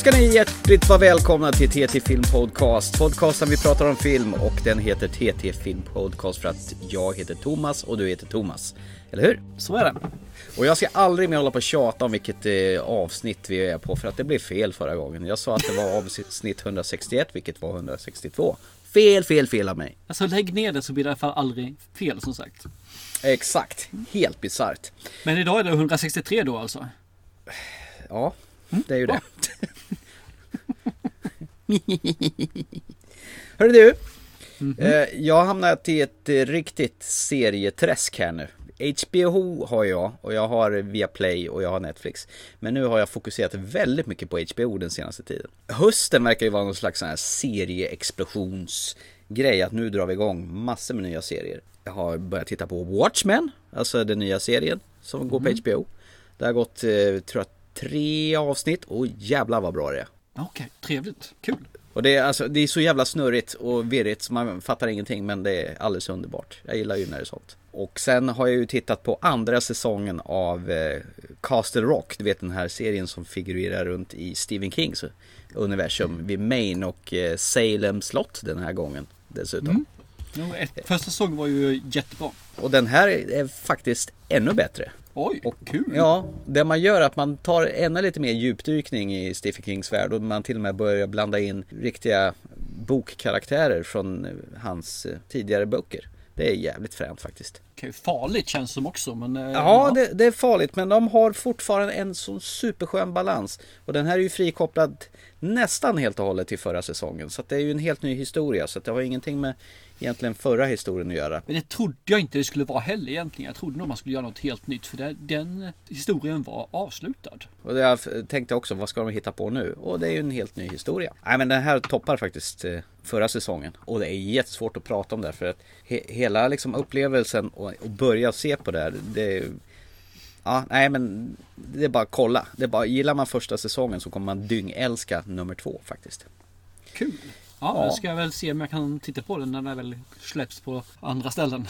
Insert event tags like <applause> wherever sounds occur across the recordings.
ska ni hjärtligt vara välkomna till TT Film Podcast. Podcasten vi pratar om film och den heter TT Film Podcast för att jag heter Thomas och du heter Thomas. Eller hur? Så är det. Och jag ska aldrig mer hålla på och tjata om vilket eh, avsnitt vi är på för att det blev fel förra gången. Jag sa att det var avsnitt 161 vilket var 162. Fel, fel, fel av mig. Alltså lägg ner det så blir det i alla fall aldrig fel som sagt. Exakt, helt bisarrt. Men idag är det 163 då alltså? Ja, det är ju det. <laughs> Hörru du. eh, Jag har hamnat i ett riktigt serieträsk här nu. HBO har jag och jag har Viaplay och jag har Netflix. Men nu har jag fokuserat väldigt mycket på HBO den senaste tiden. Hösten verkar ju vara någon slags sån här serieexplosionsgrej. Att nu drar vi igång massor med nya serier. Jag har börjat titta på Watchmen, alltså den nya serien som går på HBO. Det har gått, eh, tror jag, tre avsnitt och jävlar vad bra det är. Okej, trevligt. Kul. Och det är, alltså, det är så jävla snurrigt och virrigt så man fattar ingenting men det är alldeles underbart. Jag gillar ju när det är sånt. Och sen har jag ju tittat på andra säsongen av eh, Castle Rock. Du vet den här serien som figurerar runt i Stephen Kings universum vid Maine och eh, Salem slott den här gången dessutom. Jo, ett, första säsongen var ju jättebra. Och den här är faktiskt ännu bättre. Oj, Och, kul. Ja, det man gör är att man tar ännu lite mer djupdykning i Stephen Kings värld och man till och med börjar blanda in riktiga bokkaraktärer från hans eh, tidigare böcker. Det är jävligt fränt faktiskt. Okej, farligt känns som också men... eh, Ja, det, det är farligt men de har fortfarande en sån superskön balans. Och den här är ju frikopplad nästan helt och hållet till förra säsongen. Så det är ju en helt ny historia. Så det har ingenting med egentligen förra historien att göra. Men det trodde jag inte det skulle vara heller egentligen. Jag trodde nog man skulle göra något helt nytt för det, den historien var avslutad. Och jag tänkte också, vad ska de hitta på nu? Och det är ju en helt ny historia. Nej men den här toppar faktiskt eh, förra säsongen. Och det är jättesvårt att prata om det för att he- hela liksom upplevelsen och, och börja se på det här, det Ja, nej men det är bara att kolla. Det är bara, gillar man första säsongen så kommer man dyngälska nummer två faktiskt. Kul. Ja, Ja. då ska jag väl se om jag kan titta på den när den väl släpps på andra ställen.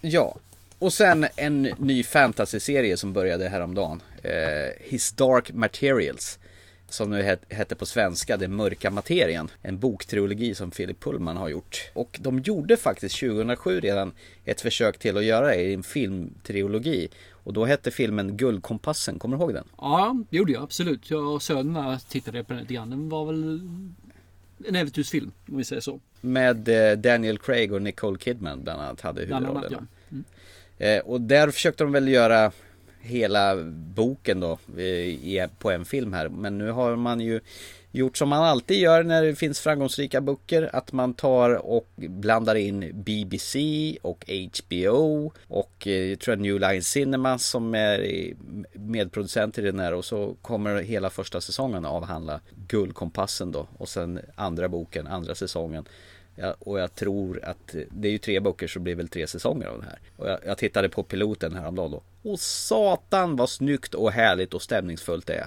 Ja, och sen en ny fantasy-serie som började häromdagen. Eh, His Dark Materials. Som nu het, hette på svenska Den mörka materien. En boktrilogi som Philip Pullman har gjort. Och de gjorde faktiskt 2007 redan ett försök till att göra det i en filmtrilogi. Och då hette filmen Guldkompassen, kommer du ihåg den? Ja, det gjorde jag absolut. Jag och sönerna tittade på den lite grann. Den var väl en äventyrsfilm om vi säger så. Med eh, Daniel Craig och Nicole Kidman bland annat hade huvudrollerna. ja. Mm. Eh, och där försökte de väl göra hela boken då på en film här. Men nu har man ju gjort som man alltid gör när det finns framgångsrika böcker. Att man tar och blandar in BBC och HBO och eh, jag tror jag New Line Cinema som är medproducent i den här. Och så kommer hela första säsongen avhandla Guldkompassen då. Och sen andra boken, andra säsongen. Ja, och jag tror att eh, det är ju tre böcker så det blir väl tre säsonger av det här. Och jag, jag tittade på piloten häromdagen då. Och satan vad snyggt och härligt och stämningsfullt det är.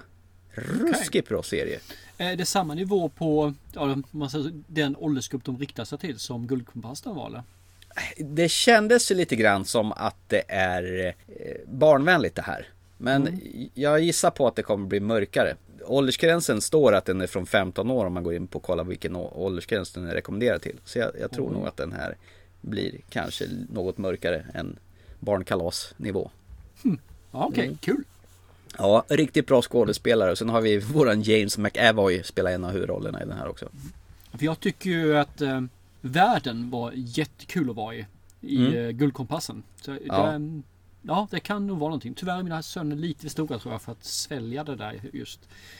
Ruskigt bra serie. Är det samma nivå på ja, man säger, den åldersgrupp de riktar sig till som Guldkompassen var eller? Det kändes lite grann som att det är eh, barnvänligt det här. Men jag gissar på att det kommer bli mörkare. Åldersgränsen står att den är från 15 år om man går in på och kollar vilken åldersgräns den är rekommenderad till. Så jag, jag tror nog att den här blir kanske något mörkare än barnkalasnivå. Ja, okej, Mm. kul. Ja, riktigt bra skådespelare. Sen har vi våran James McAvoy spelar en av huvudrollerna i den här också. För jag tycker ju att eh, världen var jättekul att vara i. I Mm. eh, Guldkompassen. Så ja. Det, ja, det kan nog vara någonting. Tyvärr är mina söner lite för stora tror jag för att svälja det där just.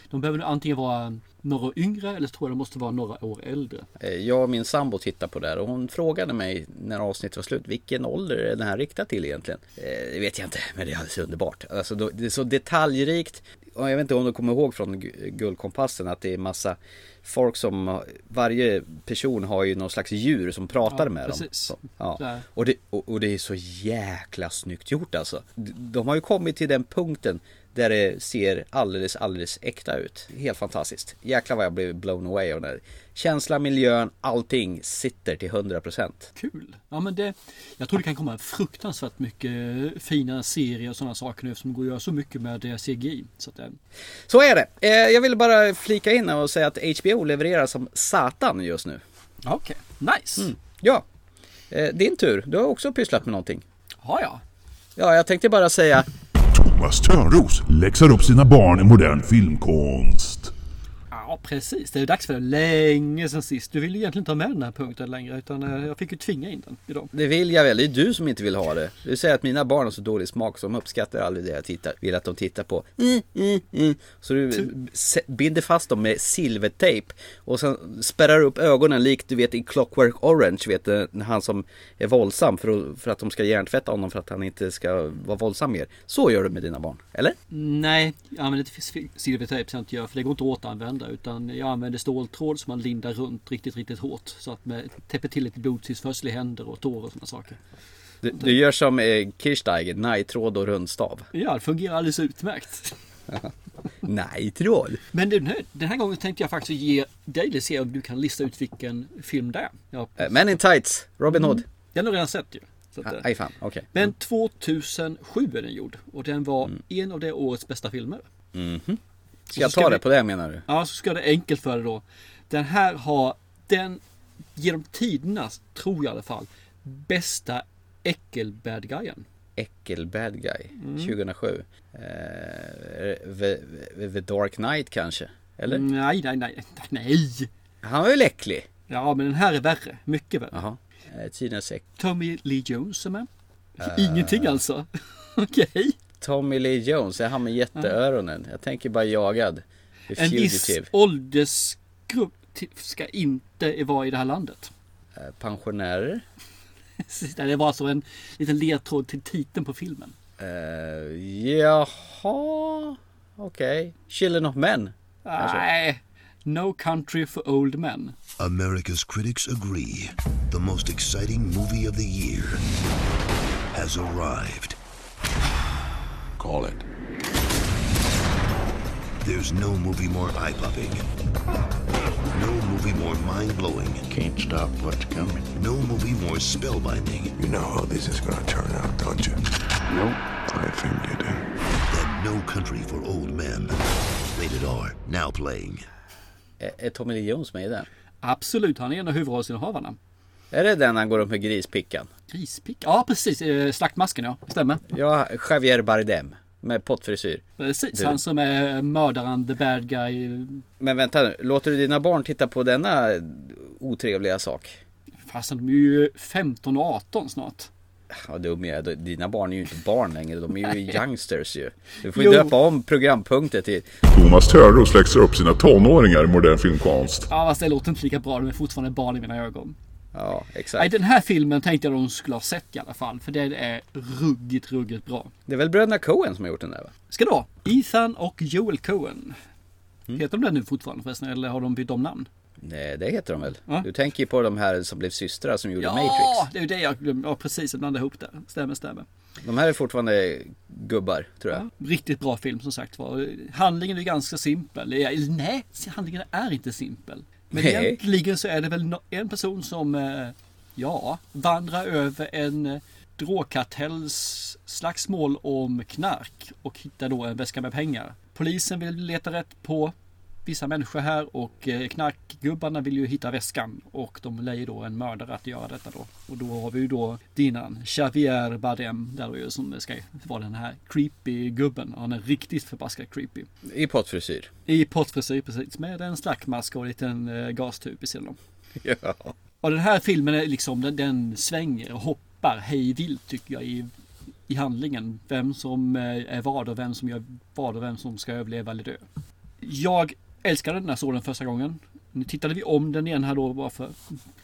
De behöver antingen vara några yngre eller så tror jag de måste vara några år äldre. Eh, jag och min sambo tittade på det här och hon frågade mig när avsnittet var slut vilken ålder är den här riktad till egentligen? Eh, det vet jag inte men det är alldeles underbart. Alltså det är så detaljrikt. Och jag vet inte om du kommer ihåg från Gu- Guldkompassen att det är massa folk som varje person har ju någon slags djur som pratar Ja, med dem. precis. Så, ja. Och, det, och, och det är så jäkla snyggt gjort alltså. De har ju kommit till den punkten Där det ser alldeles, alldeles äkta ut. Helt fantastiskt. Jäklar vad jag blev blown away av det. Känsla, miljön, allting sitter till 100%. Kul! Ja men det, jag tror det kan komma fruktansvärt mycket fina serier och sådana saker nu eftersom det går att göra så mycket med CGI. Så, att, eh, Så är det. Eh, jag ville bara flika in och säga att HBO levererar som satan just nu. Okej, nice! Mm. Ja, eh, din tur. Du har också pysslat med någonting. Ja, ja. Ja, jag tänkte bara säga Thomas Törnros läxar upp sina barn i modern filmkonst. Ja, precis. Det är dags för det. Länge sedan sist. Du vill ju egentligen inte ha med den här punkten längre utan eh, jag fick ju tvinga in den idag. Det vill jag väl, det är du som inte vill ha det. Du säger att mina barn har så dålig smak så de uppskattar aldrig det jag tittar, vill att de tittar på. Mm, mm, mm. Så du binder fast dem med silvertejp och sen spärrar upp ögonen likt du vet i Clockwork Orange, vet du, han som är våldsam för för att de ska hjärntvätta honom för att han inte ska vara våldsam mer. Så gör du med dina barn, eller? Nej, jag använder inte silvertejp så jag inte gör för det går inte att återanvända utan jag använder ståltråd som man lindar runt riktigt, riktigt hårt så att man täpper till lite blodtillförsel i händer och tår och sådana saker. Du, du gör som eh, Kirchsteiger, najtråd och rundstav. Ja, det fungerar alldeles utmärkt. <laughs> Najtråd? Men den här, den här gången tänkte jag faktiskt ge dig det se om du kan lista ut vilken film det är. Ja, Eh, Men in tights, Robin Hood. den har du redan sett ju. Att, eh, Aj fan, okej. Men 2007 är den gjord och den var en av det årets bästa filmer. Ska jag så ska ta vi- det på det menar du? Ja, så ska det enkelt för dig då. Den här har den genom tidernas, tror jag i alla fall, bästa äckel-bad guyen. Äckel bad guy, Mm. 2007. Eh, the, the- the Dark Knight kanske? Eller? Nej, nej, nej, nej. Han var ju äcklig. Ja, men den här är värre. Mycket värre. Jaha. Eh, Tidens äck. Tommy Lee Jones är med. Äh. Ingenting alltså. <laughs> Okej. Tommy Lee Jones, är han med jätteöronen? Jag tänker bara jagad. The En viss åldersgrupp ska inte vara i det här landet. Eh, Pensionärer. Det var alltså en liten ledtråd till titeln på filmen. Uh, jaha. Okej. Children of Men. Nej. No Country for Old Men. America's critics agree the most exciting movie of the year has arrived. Call it. There's no movie more eye popping, no movie more mind blowing, Can't stop what's coming. no movie more spellbinding You know how this is gonna turn out, don't you? Nope. I think you do. than No Country for Old Men. Rated R, now playing. Är, är Tommy Lee Jones med i den? Absolut, han är en av huvudrollsinnehavarna. Är det den han går upp med grispickan? Grispick? Ja, precis. Eh, Slaktmasken, ja. Stämmer. Ja, Javier Bardem. Med pottfrisyr. Precis. Du. Han som är mördaren, the bad guy. Men vänta nu, låter du dina barn titta på denna otrevliga sak? Fastän de är ju 15 och 18 snart. Ja, dum jag är. Dina barn är ju inte barn längre, de är ju <laughs> youngsters ju. Du får ju döpa om programpunkter till... Thomas Törnros läxar upp sina tonåringar i modern filmkonst. Ja, fast det låter inte lika bra. De är fortfarande barn i mina ögon. Ja, Nej, exakt. den här filmen tänkte jag de skulle ha sett i alla fall. För den är ruggigt, ruggigt bra. Det är väl bröderna Coen som har gjort den där va? Ska det vara Ethan och Joel Cohen. Mm. Heter de det nu fortfarande förresten? Eller har de bytt om namn? Nej, det heter de väl? Ja. Du tänker ju på de här som blev systrar som gjorde Ja, Matrix. det är ju det jag glömde. Ja, precis. Jag blandade ihop det. Stämmer, stämmer. De här är fortfarande gubbar, tror jag. Ja, riktigt bra film som sagt var. Handlingen är ganska simpel. Nej, handlingen är inte simpel. Men Nej. egentligen så är det väl en person som, eh, ja, vandrar över en eh, drogkartells slagsmål om knark och hittar då en väska med pengar. Polisen vill leta rätt på vissa människor här och eh, knarkgubbarna vill ju hitta väskan och de lejer då en mördare att göra detta då. Och då har vi ju då dinan Xavier Bardem där ju som ska vara den här creepy gubben. Han är riktigt förbaskat creepy. I pottfrisyr. I pottfrisyr precis med en slackmask och en liten eh, gastub i sidan om. <laughs> Ja. Och den här filmen är liksom, den, den svänger och hoppar hej vilt tycker jag i, i handlingen. Vem som eh, är vad och vem som gör vad och vem som ska överleva eller dö. Jag älskade den här såg den första gången. Nu tittade vi om den igen här då bara för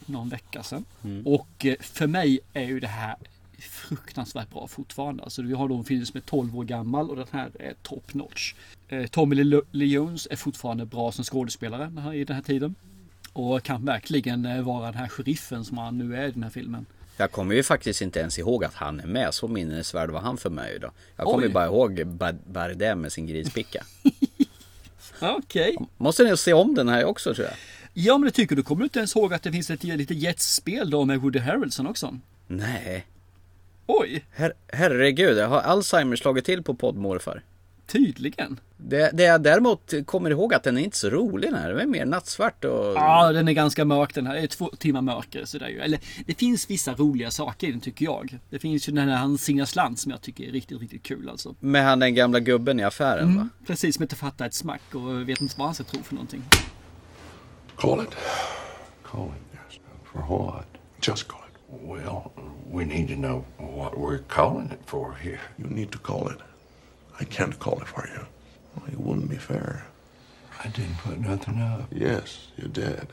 någon vecka sedan. Och eh, för mig är ju det här fruktansvärt bra fortfarande. Alltså vi har då en film som är 12 år gammal och den här är top notch. Eh, Tommy Lee Jones är fortfarande bra som skådespelare i den här tiden. Och kan verkligen eh, vara den här sheriffen som han nu är i den här filmen. Jag kommer ju faktiskt inte ens ihåg att han är med. Så minnesvärd var han för mig idag. Jag kommer bara ihåg Ba- Bardem med sin grispicka. <laughs> Okej. Måste ni se om den här också tror jag. Ja men det tycker du. Kommer du inte ens ihåg att det finns ett litet jetspel då med Woody Harrelson också? Nej. Oj, Her herregud, har Alzheimer slagit till på poddmorfar? Tydligen. Det, det jag däremot kommer ihåg att den är inte så rolig den här. Den är mer nattsvart och... Ja, den är ganska mörk den här. Det är två timmar mörker sådär ju. Eller det finns vissa roliga saker i den tycker jag. Det finns ju den här han singar slant som jag tycker är riktigt, riktigt kul alltså. Med han den gamla gubben i affären Mm. va? Precis, som inte fattar ett smack och vet inte vad han ska tro för någonting. Call it. Call it, yes. For what? Just call it. Well, we need to know what we're calling it for here. You need to call it. I can't call it for you. Well, it wouldn't be fair. I didn't put nothing up. Yes, you did.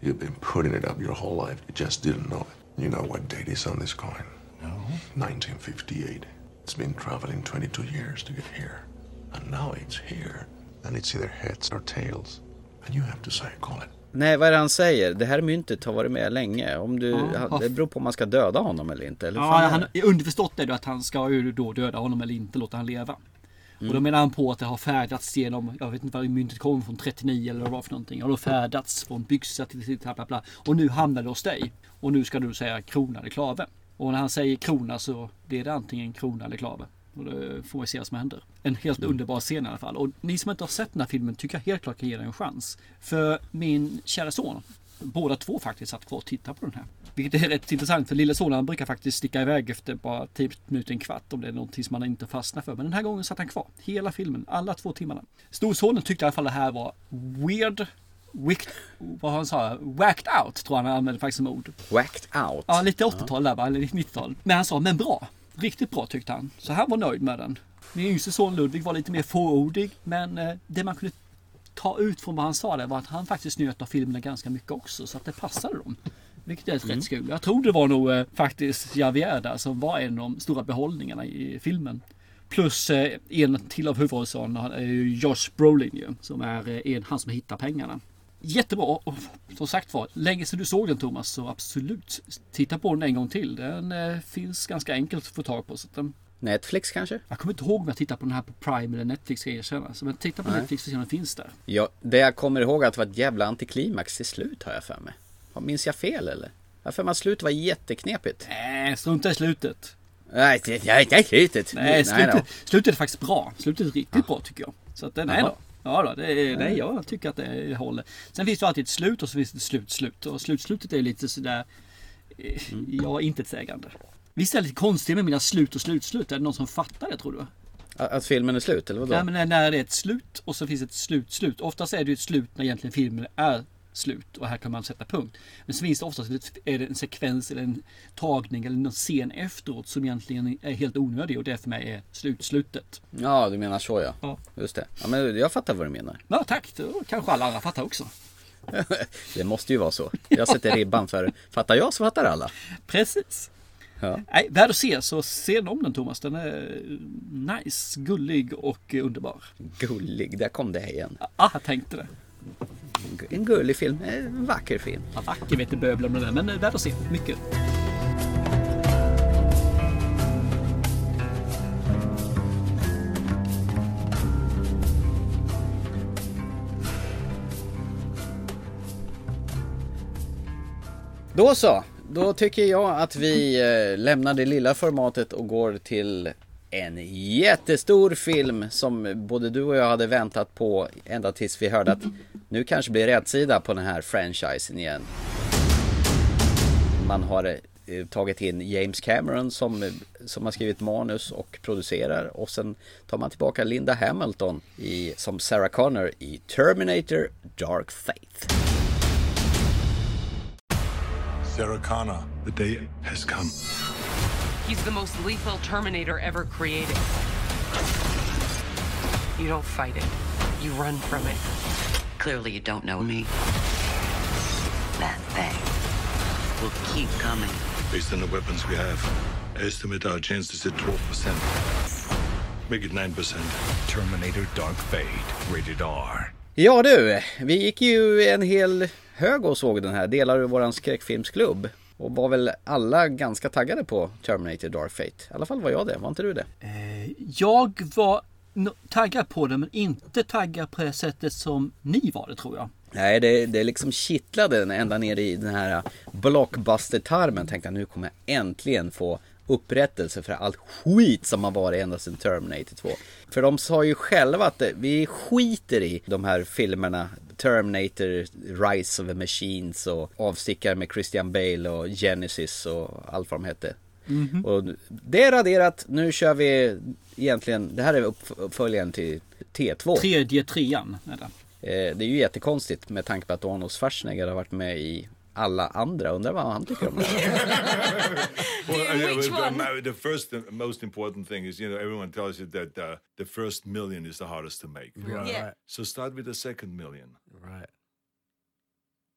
You've been putting it up your whole life. You just didn't know it. You know what date is on this coin? No. 1958. It's been traveling 22 years to get here. And now it's here. And it's either heads or tails. And you have to say, call it. Nej, vad är det han säger? Det här myntet har varit med länge. Om du, Ja. Det beror på om man ska döda honom eller inte. Eller Ja, han, underförstått är det att han ska ju då döda honom eller inte låta han leva. Och då menar han på att det har färdats genom, jag vet inte vad myntet kom från, 39 eller vad det var för någonting. Och då färdats från byxa till, till bla bla bla. Och nu hamnar det hos dig. Och nu ska du säga krona eller klave. Och när han säger krona så blir det antingen krona eller klave. Och det får vi se vad som händer. En helt underbar scen i alla fall. Och ni som inte har sett den här filmen tycker jag helt klart kan ge den en chans. För min kära son, båda två faktiskt, satt kvar och tittade på den här. Vilket är rätt intressant för lilla sonen han brukar faktiskt sticka iväg efter bara 10 minuter, en kvart om det är någonting som han inte fastnar för. Men den här gången satt han kvar. Hela filmen, alla två timmarna. Storsonen tyckte i alla fall det här var weird, wicked, vad han sa, whacked out tror jag han använde faktiskt som ord. Whacked out. Ja, lite 80-tal där va, eller 90-tal. Men han sa, men bra. Riktigt bra tyckte han. Så han var nöjd med den. Min yngste son Ludvig var lite mer fåordig. Men eh, det man kunde ta ut från vad han sa där var att han faktiskt njöt av filmerna ganska mycket också. Så att det passade dem. Vilket är rätt kul. Jag tror det var nog eh, faktiskt Javier där som var en av de stora behållningarna i filmen. Plus eh, en till av huvudrollsrollerna han är ju Josh Brolin ju. Som är eh, en, han som hittar pengarna. Jättebra och som sagt var, länge sedan du såg den Thomas så absolut titta på den en gång till. Den eh, finns ganska enkelt att få tag på. Så att den, Netflix kanske? jag kommer inte ihåg om jag tittar på den här på Prime eller Netflix ska jag erkänna. Så men titta på Nej. Netflix och se om den finns där. Ja, det jag kommer ihåg att det var ett jävla antiklimax till slut har jag för mig. Minns jag fel eller? Jag har för mig att slutet var jätteknepigt. Nej, strunta i slutet. Nej, det är slutet. Nej, slutet, slutet är faktiskt bra. Slutet är riktigt bra tycker jag. Så att, nej då. Ja då, det är, nej, jag tycker att det håller. Sen finns det alltid ett slut och så finns det ett slut-slut. Och slutslutet är lite sådär, eh, ja, intetsägande. Visst är det lite konstigt med mina slut och slutslut? Är det någon som fattar det tror du? Att filmen är slut eller vadå? Nej men när- det är ett slut och så finns ett slut-slut. Oftast är det ju ett slut när egentligen filmen är slut och här kan man sätta punkt. Men så finns det oftast är det en sekvens eller en tagning eller någon scen efteråt som egentligen är helt onödig och det för mig är slutslutet. Ja, du menar så ja. Ja. Just det. Ja, men jag fattar vad du menar. Ja tack, då kanske alla andra fattar också. <laughs> Det måste ju vara så. Jag sätter ribban för fattar jag så fattar alla. Precis. Ja. Nej, värd att se, så se den om den Thomas. Den är nice, gullig och underbar. Gullig, där kom det igen. Ja, jag tänkte det. En gullig film, en vacker film. Ja, vacker vet du böblar med det, men eh, värd att se. Mycket. Då så, då tycker jag att vi eh, lämnar det lilla formatet och går till en jättestor film som både du och jag hade väntat på ända tills vi hörde att nu kanske blir rätsida på den här franchisen igen. Man har eh, tagit in James Cameron som, som har skrivit manus och producerar och sen tar man tillbaka Linda Hamilton i, som Sarah Connor i Terminator Dark Faith. Sarah Connor, the day has come. He's the most lethal Terminator ever created. You don't fight it, you run from it. Clearly, you don't know me. That thing will keep coming. Based on the weapons we have, I estimate our chances at 12%. Make it 9%. Terminator Dark Fate, rated R. Ja du, vi gick ju en hel hög och såg den här, delar ur våran skräckfilmsklubb. Och var väl alla ganska taggade på Terminator Dark Fate. I alla fall var jag det, var inte du det? Eh, Jag var taggad på det men inte taggad på det sättet som ni var det tror jag. Nej, det, det liksom kittlade ända ner i den här blockbuster-tarmen. Tänkte jag nu kommer jag äntligen få upprättelse för allt skit som har varit ända sedan Terminator 2. För de sa ju själva att vi skiter i de här filmerna. Terminator, Rise of the Machines och Avstickare med Christian Bale och Genesis och allt vad de hette. Mhm. Och det är raderat. Nu kör vi egentligen, det här är upp- uppföljaren till T2. Tredje trean är det. Eh, Det är ju jättekonstigt med tanke på att Arnold Schwarzenegger har varit med i alla andra. Undrar vad han tycker om det. <laughs> Well, yeah, which but, one? my- the first and most important thing is, you know, everyone tells you that uh, the first million is the hardest to make. Right. Yeah. So start with the second million. Right.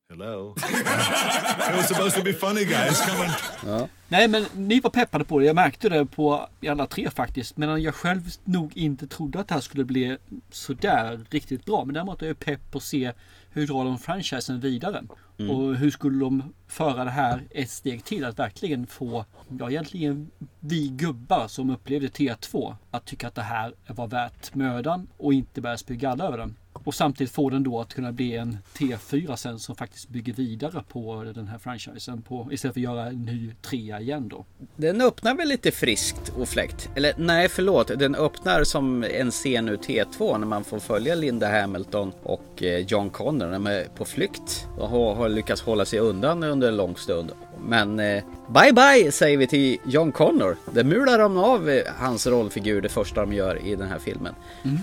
Hello. <laughs> it was supposed to be funny, guys. Come on. Nej men ni var peppade på det. Jag märkte det på i alla tre faktiskt. Medan jag själv nog inte trodde att det här skulle bli sådär riktigt bra. Men däremot är jag pepp på att se hur drar de franchisen vidare. Och hur skulle de föra det här ett steg till att verkligen få, ja egentligen vi gubbar som upplevde T2 att tycka att det här var värt mödan och inte börja spy galla över den. Och samtidigt få den då att kunna bli en T4 sen som faktiskt bygger vidare på den här franchisen på, istället för att göra en ny trea igen då. Den öppnar väl lite friskt och fläkt. Eller nej, förlåt. Den öppnar som en scen ur T2 när man får följa Linda Hamilton och eh, John Connor. De är på flykt och har lyckats hålla sig undan under en lång stund. Men eh, bye bye säger vi till John Connor. Det mular de av eh, hans rollfigur det första de gör i den här filmen.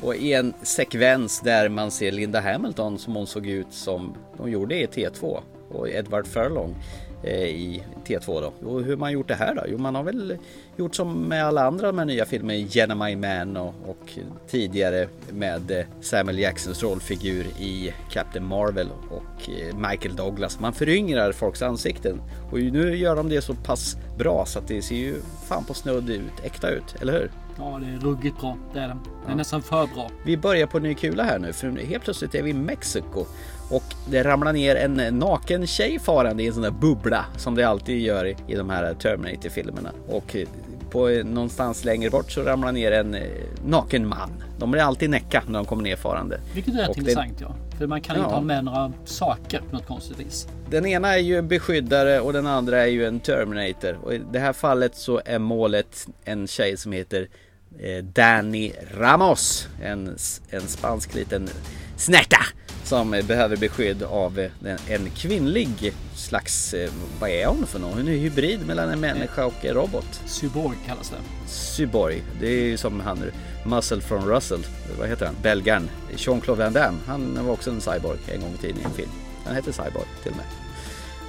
Och i en sekvens där man ser Linda Hamilton som hon såg ut som de gjorde i T2 och Edward Furlong i T2 då. Och hur har man gjort det här då? Jo, man har väl gjort som med alla andra med nya filmer, Genemy Man och, och tidigare med eh, Samuel Jacksons rollfigur i Captain Marvel och eh, Michael Douglas. Man föryngrar folks ansikten och nu gör de det så pass bra så att det ser ju fan på snudd ut, äkta ut, eller hur? Ja, det är ruggigt bra. Det är det. Det är nästan för bra. Vi börjar på ny kula här nu för helt plötsligt är vi i Mexiko och det ramlar ner en naken tjej farande i en sån där bubbla som det alltid gör i, i de här Terminator-filmerna. Och eh, på eh, någonstans längre bort så ramlar ner en eh, naken man. De blir alltid näcka när de kommer ner farande. Vilket är rätt Och det- intressant ja. För man kan inte Ja. ha med några saker på något konstigt vis. Den ena är ju en beskyddare och den andra är ju en Terminator. Och i det här fallet så är målet en tjej som heter Danny Ramos. En, en spansk liten snärta som eh, behöver beskydd av eh, en, en kvinnlig slags, eh, vad är hon för någon? Hon är hybrid mellan en människa och en robot. Cyborg kallas det. Cyborg, det är ju som han Muscle från Russell, vad heter han? Belgaren, Jean-Claude Van Damme. Han var också en cyborg en gång i tiden i en film. Han hette Cyborg till och med.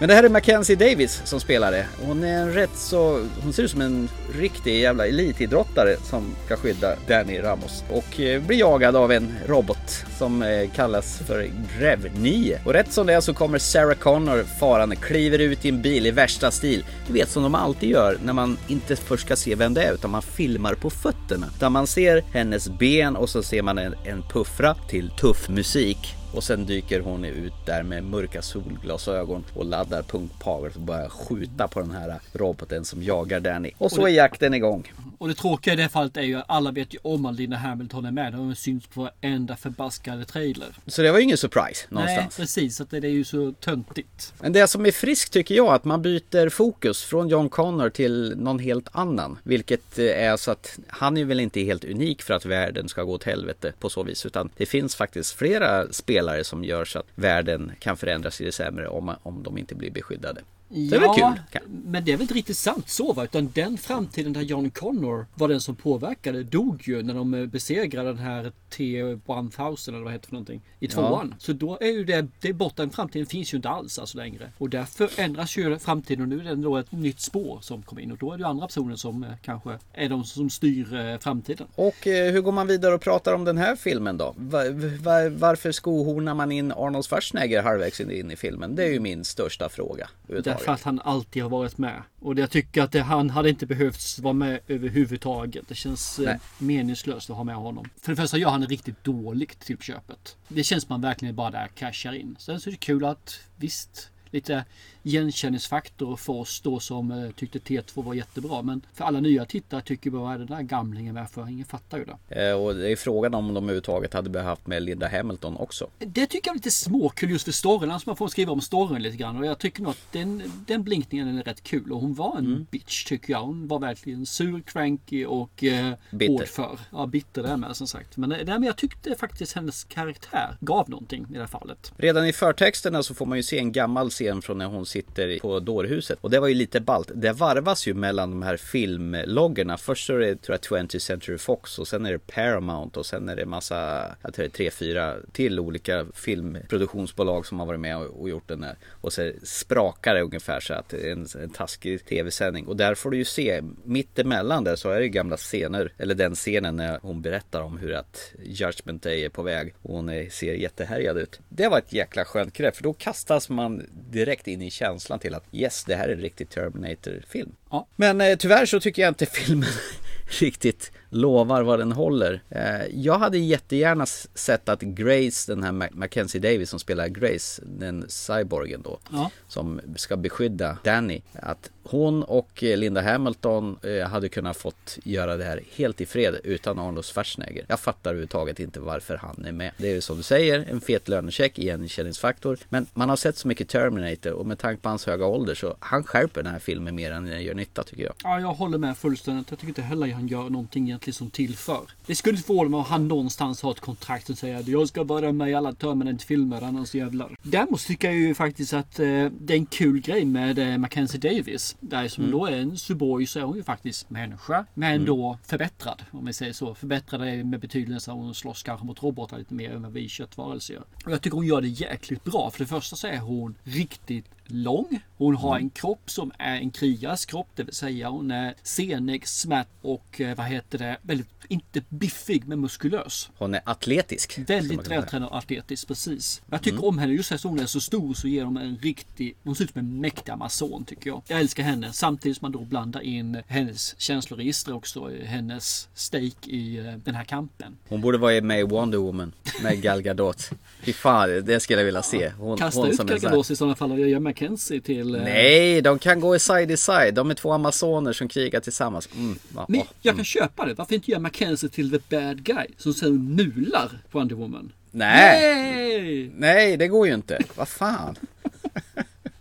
Men det här är Mackenzie Davis som spelar det. Hon är en rätt så... Hon ser ut som en riktig jävla elitidrottare som ska skydda Danny Ramos. Och eh, blir jagad av en robot som eh, kallas för Rev 9. Och rätt som det är så kommer Sarah Connor farande, kliver ut i en bil i värsta stil. Du vet som de alltid gör när man inte först ska se vem det är utan man filmar på fötterna. Där man ser hennes ben och så ser man en, en puffra till tuff musik. Och sen dyker hon ut där med mörka solglasögon och laddar punktparet och börjar skjuta på den här roboten som jagar Danny. Och så Och är det- jakten igång. Och det tråkiga i det fallet är ju att alla vet ju om att Linda Hamilton är med. Hon syns på varenda förbaskade trailer. Så det var ju ingen surprise Nej, någonstans. precis. Att det är ju så töntigt. Men det som är friskt tycker jag att man byter fokus från John Connor till någon helt annan. Vilket eh, är så att han är väl inte helt unik för att världen ska gå åt helvete på så vis. Utan det finns faktiskt flera spelare som gör så att världen kan förändras till det sämre om, om de inte blir beskyddade. Det väl kul. Men det är väl inte riktigt sant så va? Utan den framtiden där John Connor var den som påverkade dog ju när de besegrade den här T-1000 eller vad heter det för någonting i tvåan. Så då är ju det, det borta. Den framtiden finns ju inte alls alltså längre. Och därför ändras ju framtiden och nu är det då ett nytt spår som kommer in och då är det ju andra personer som eh, kanske är de som styr eh, framtiden. Och eh, hur går man vidare och pratar om den här filmen då? Va, va, varför skohornar man in Arnold Schwarzenegger halvvägs in i filmen? Det är ju min största fråga. Därför att han alltid har varit med. Och jag tycker att det, han hade inte behövt vara med överhuvudtaget. Det känns Nej. meningslöst att ha med honom. För det första gör han fortfarande riktigt dåligt till på köpet. Det känns man verkligen bara där cashar in. Sen så är det kul att visst, lite igenkänningsfaktor för oss då som eh, tyckte T2 var jättebra. Men för alla nya tittare tycker bara vad är den där gamlingen med för? Ingen fattar ju det. Eh, och det är frågan om de överhuvudtaget hade behövt med Linda Hamilton också. Det tycker jag är lite småkul just för storyn. Alltså man får skriva om storyn lite grann. Och jag tycker nog att den, den blinkningen är rätt kul. Och hon var en Mm. bitch tycker jag. Hon var verkligen sur, cranky och eh, Bitter. hård för. Ja, bitter där med som sagt. Men, eh, nej, men jag tyckte faktiskt hennes karaktär gav någonting i det här fallet. Redan i förtexterna så får man ju se en gammal scen från när hon sitter på dårhuset. Och det var ju lite ballt. Det varvas ju mellan de här filmloggarna. Först så är det tror jag 20th Century Fox och sen är det Paramount och sen är det massa, jag tror det är tre, fyra till olika filmproduktionsbolag som har varit med och, och gjort den här. Och så sprakar det ungefär så att det är en, en taskig tv-sändning. Och där får du ju se, mitt emellan där så är det gamla scener. Eller den scenen när hon berättar om hur att Judgment Day är på väg. Och hon är, ser jättehärjad ut. Det var ett jäkla skönt grepp för då kastas man direkt in i känslan till att yes, det här är en riktig Terminator-film. Ja. Men eh, tyvärr så tycker jag inte filmen <laughs> riktigt lovar vad den håller. Eh, jag hade jättegärna sett att Grace, den här Mac- Mackenzie Davis som spelar Grace, den cyborgen då, Ja. som ska beskydda Danny, att hon och eh, Linda Hamilton eh, hade kunnat fått göra det här helt i fred utan Arnold Schwarzenegger. Jag fattar överhuvudtaget inte varför han är med. Det är ju som du säger, en fet lönecheck, igenkänningsfaktor. Men man har sett så mycket Terminator och med tanke på hans höga ålder så han skärper den här filmen mer än den gör nytta tycker jag. Ja, jag håller med fullständigt. Jag tycker inte heller han gör någonting egentligen som tillför. Det skulle inte förvåna mig om han någonstans har ett kontrakt och säger att jag ska vara med i alla Terminator-filmer, annars jävlar. Däremot tycker jag ju faktiskt att eh, det är en kul grej med eh, Mackenzie Davis. Där som då är en Suboy så är hon ju faktiskt människa. Men då förbättrad, om vi säger så. Förbättrad är med betydelse att hon slåss kanske mot robotar lite mer än vad vi köttvarelser gör. Och jag tycker hon gör det jäkligt bra. För det första så är hon riktigt lång. Hon har en kropp som är en krigares kropp, det vill säga hon är senig, smärt och eh, vad heter det, väldigt, inte biffig men muskulös. Hon är atletisk. Väldigt vältränad och atletisk, precis. Jag tycker om henne just eftersom hon är så stor så ger hon en riktig, hon ser ut som en mäktig amazon tycker jag. Jag älskar henne samtidigt som man då blandar in hennes känsloregister också, i hennes stake i eh, den här kampen. Hon borde vara med i Wonder Woman med Gal Gadot. Fy fan, det skulle jag vilja se. Hon, Kasta hon ut Gal Gadot i sådana fall och gör Mackenzie till... eh, Nej, de kan gå i side i side. De är två amazoner som krigar tillsammans. Mm, Men jag kan köpa det. Varför inte göra Mackenzie till the bad guy som sen nular på Wonder Woman? Nej. Nej! Nej, det går ju inte. Vad fan. <laughs>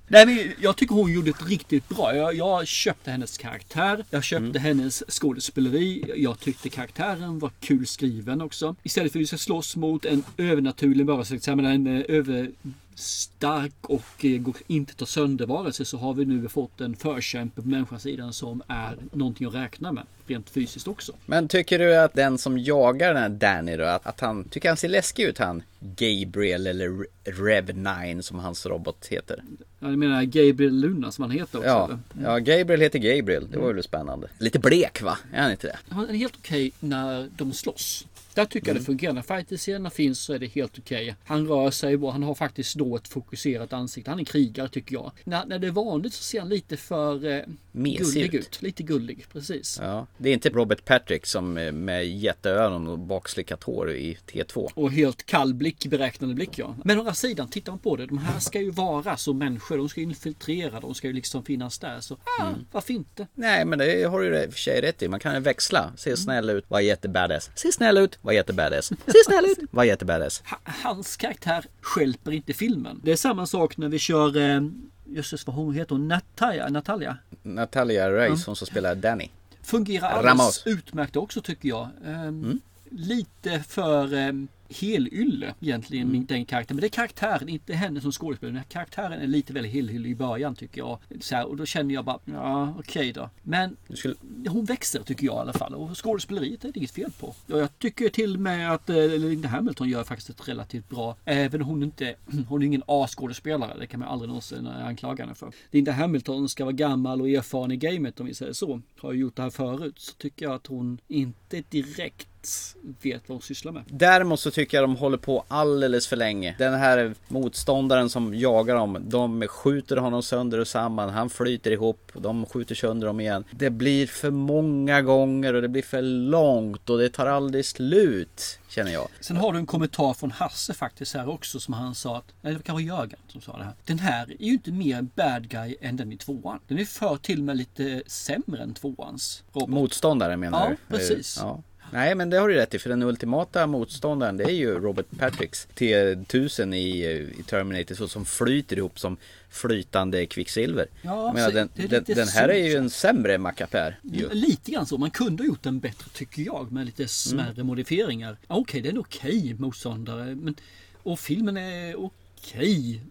Nej men jag tycker hon gjorde ett riktigt bra. Jag, jag köpte hennes karaktär. Jag köpte Mm. hennes skådespeleri. Jag tyckte karaktären var kul skriven också. Istället för att vi ska slåss mot en övernaturlig varelse, en eh, överstark och eh, går inte ta sönder varelse så har vi nu fått en förkämpe på människosidan som är någonting att räkna med. Rent fysiskt också. Men tycker du att den som jagar den här Danny då, att, att han, tycker han ser läskig ut han? Gabriel eller Re- Rev9 som hans robot heter. Jag menar Gabriel Luna som han heter också. Ja, eller? ja, Gabriel heter Gabriel. Det var väl spännande. Lite blek va? Är han inte det? Han är helt okej när de slåss. Där tycker jag det fungerar. När fighter-scenerna finns så är det helt okej. Han rör sig och han har faktiskt då ett fokuserat ansikte. Han är krigare tycker jag. När, när det är vanligt så ser han lite för eh, gullig ut. ut. Lite gullig, precis. Ja, det är inte Robert Patrick som med jätteöron och bakslickat hår i T2. Och helt kall blick, beräknande blick ja. Men å andra sidan, tittar man på det. De här ska ju vara som människor. De ska infiltrera. De ska ju liksom finnas där. Så ah, varför inte? Nej men det har du i och för sig rätt i. Man kan ju växla. Se snäll ut, var jättebadass. Se snäll ut, var jättebadass. Se <laughs> snäll ut, var jättebadass. Ha- Hans karaktär skälper inte filmen. Det är samma sak när vi kör eh, Jösses vad hon heter hon? Natalia? Natalia? Natalia Reis, hon som spelar Danny. Fungerar alldeles Ramos. utmärkt också tycker jag. Ehm, Lite för um, helylle egentligen den karaktären. Men det är karaktären, inte henne som skådespelare. Karaktären är lite väl helylle i början tycker jag. Så här, och då känner jag bara, ja okej då. Men skulle... hon växer tycker jag i alla fall. Och skådespeleriet är det inget fel på. Och jag tycker till och med att eh, Linda Hamilton gör faktiskt ett relativt bra. Även om hon inte, <clears throat> hon är ingen A-skådespelare. Det kan man aldrig någonsin anklaga henne för. Linda Hamilton ska vara gammal och erfaren i gamet om vi säger så. Har ju gjort det här förut. Så tycker jag att hon inte direkt vet, vet vad de sysslar med. Däremot så tycker jag de håller på alldeles för länge. Den här motståndaren som jagar dem, de skjuter honom sönder och samman. Han flyter ihop, de skjuter sönder dem igen. Det blir för många gånger och det blir för långt och det tar aldrig slut. Känner jag. Sen har du en kommentar från Hasse faktiskt här också som han sa att, nej det kanske Jörgen som sa det här. Den här är ju inte mer bad guy än den i tvåan. Den är för till och med lite sämre än tvåans robot. Motståndare menar Ja, du? precis. Ja. Nej men det har du rätt i för den ultimata motståndaren det är ju Robert Patricks T1000 i, i Terminator så som flyter ihop som flytande kvicksilver. Ja, menar, den, är den, den här är ju en sämre mackapär. Lite grann så. Man kunde ha gjort den bättre tycker jag med lite smärre Mm. modifieringar. Ja, Okej, det är en okej motståndare. Men, och filmen är okej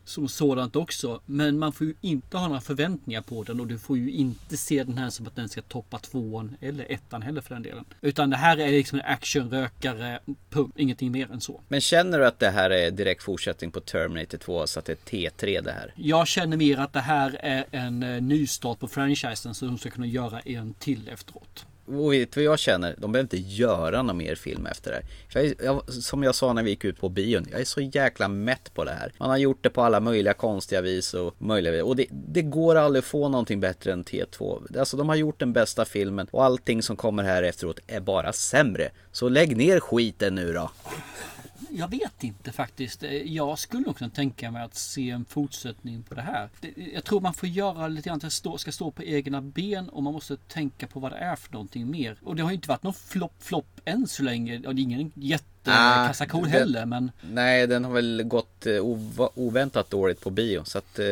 som sådant också. Men man får ju inte ha några förväntningar på den och du får ju inte se den här som att den ska toppa tvåan eller ettan heller för den delen. Utan det här är liksom en actionrökare, punkt. Ingenting mer än så. Men känner du att det här är direkt fortsättning på Terminator 2 så att det är T3 det här? Jag känner mer att det här är en eh, nystart på franchisen så de ska kunna göra en till efteråt. Och vet du vad jag känner? De behöver inte göra någon mer film efter det här. Jag, jag, som jag sa när vi gick ut på bion, jag är så jäkla mätt på det här. Man har gjort det på alla möjliga konstiga vis och möjliga vis. Och det, det går aldrig att få någonting bättre än T2. Alltså de har gjort den bästa filmen och allting som kommer här efteråt är bara sämre. Så lägg ner skiten nu då. Jag vet inte faktiskt. Eh, jag skulle nog kunna tänka mig att se en fortsättning på det här. Jag tror man får göra lite grann att stå- ska stå på egna ben och man måste tänka på vad det är för någonting mer. Och det har ju inte varit någon flopp flopp än så länge. Och det är ingen jätte Ah, heller men Nej, den har väl gått eh, oväntat dåligt på bio. Så att eh,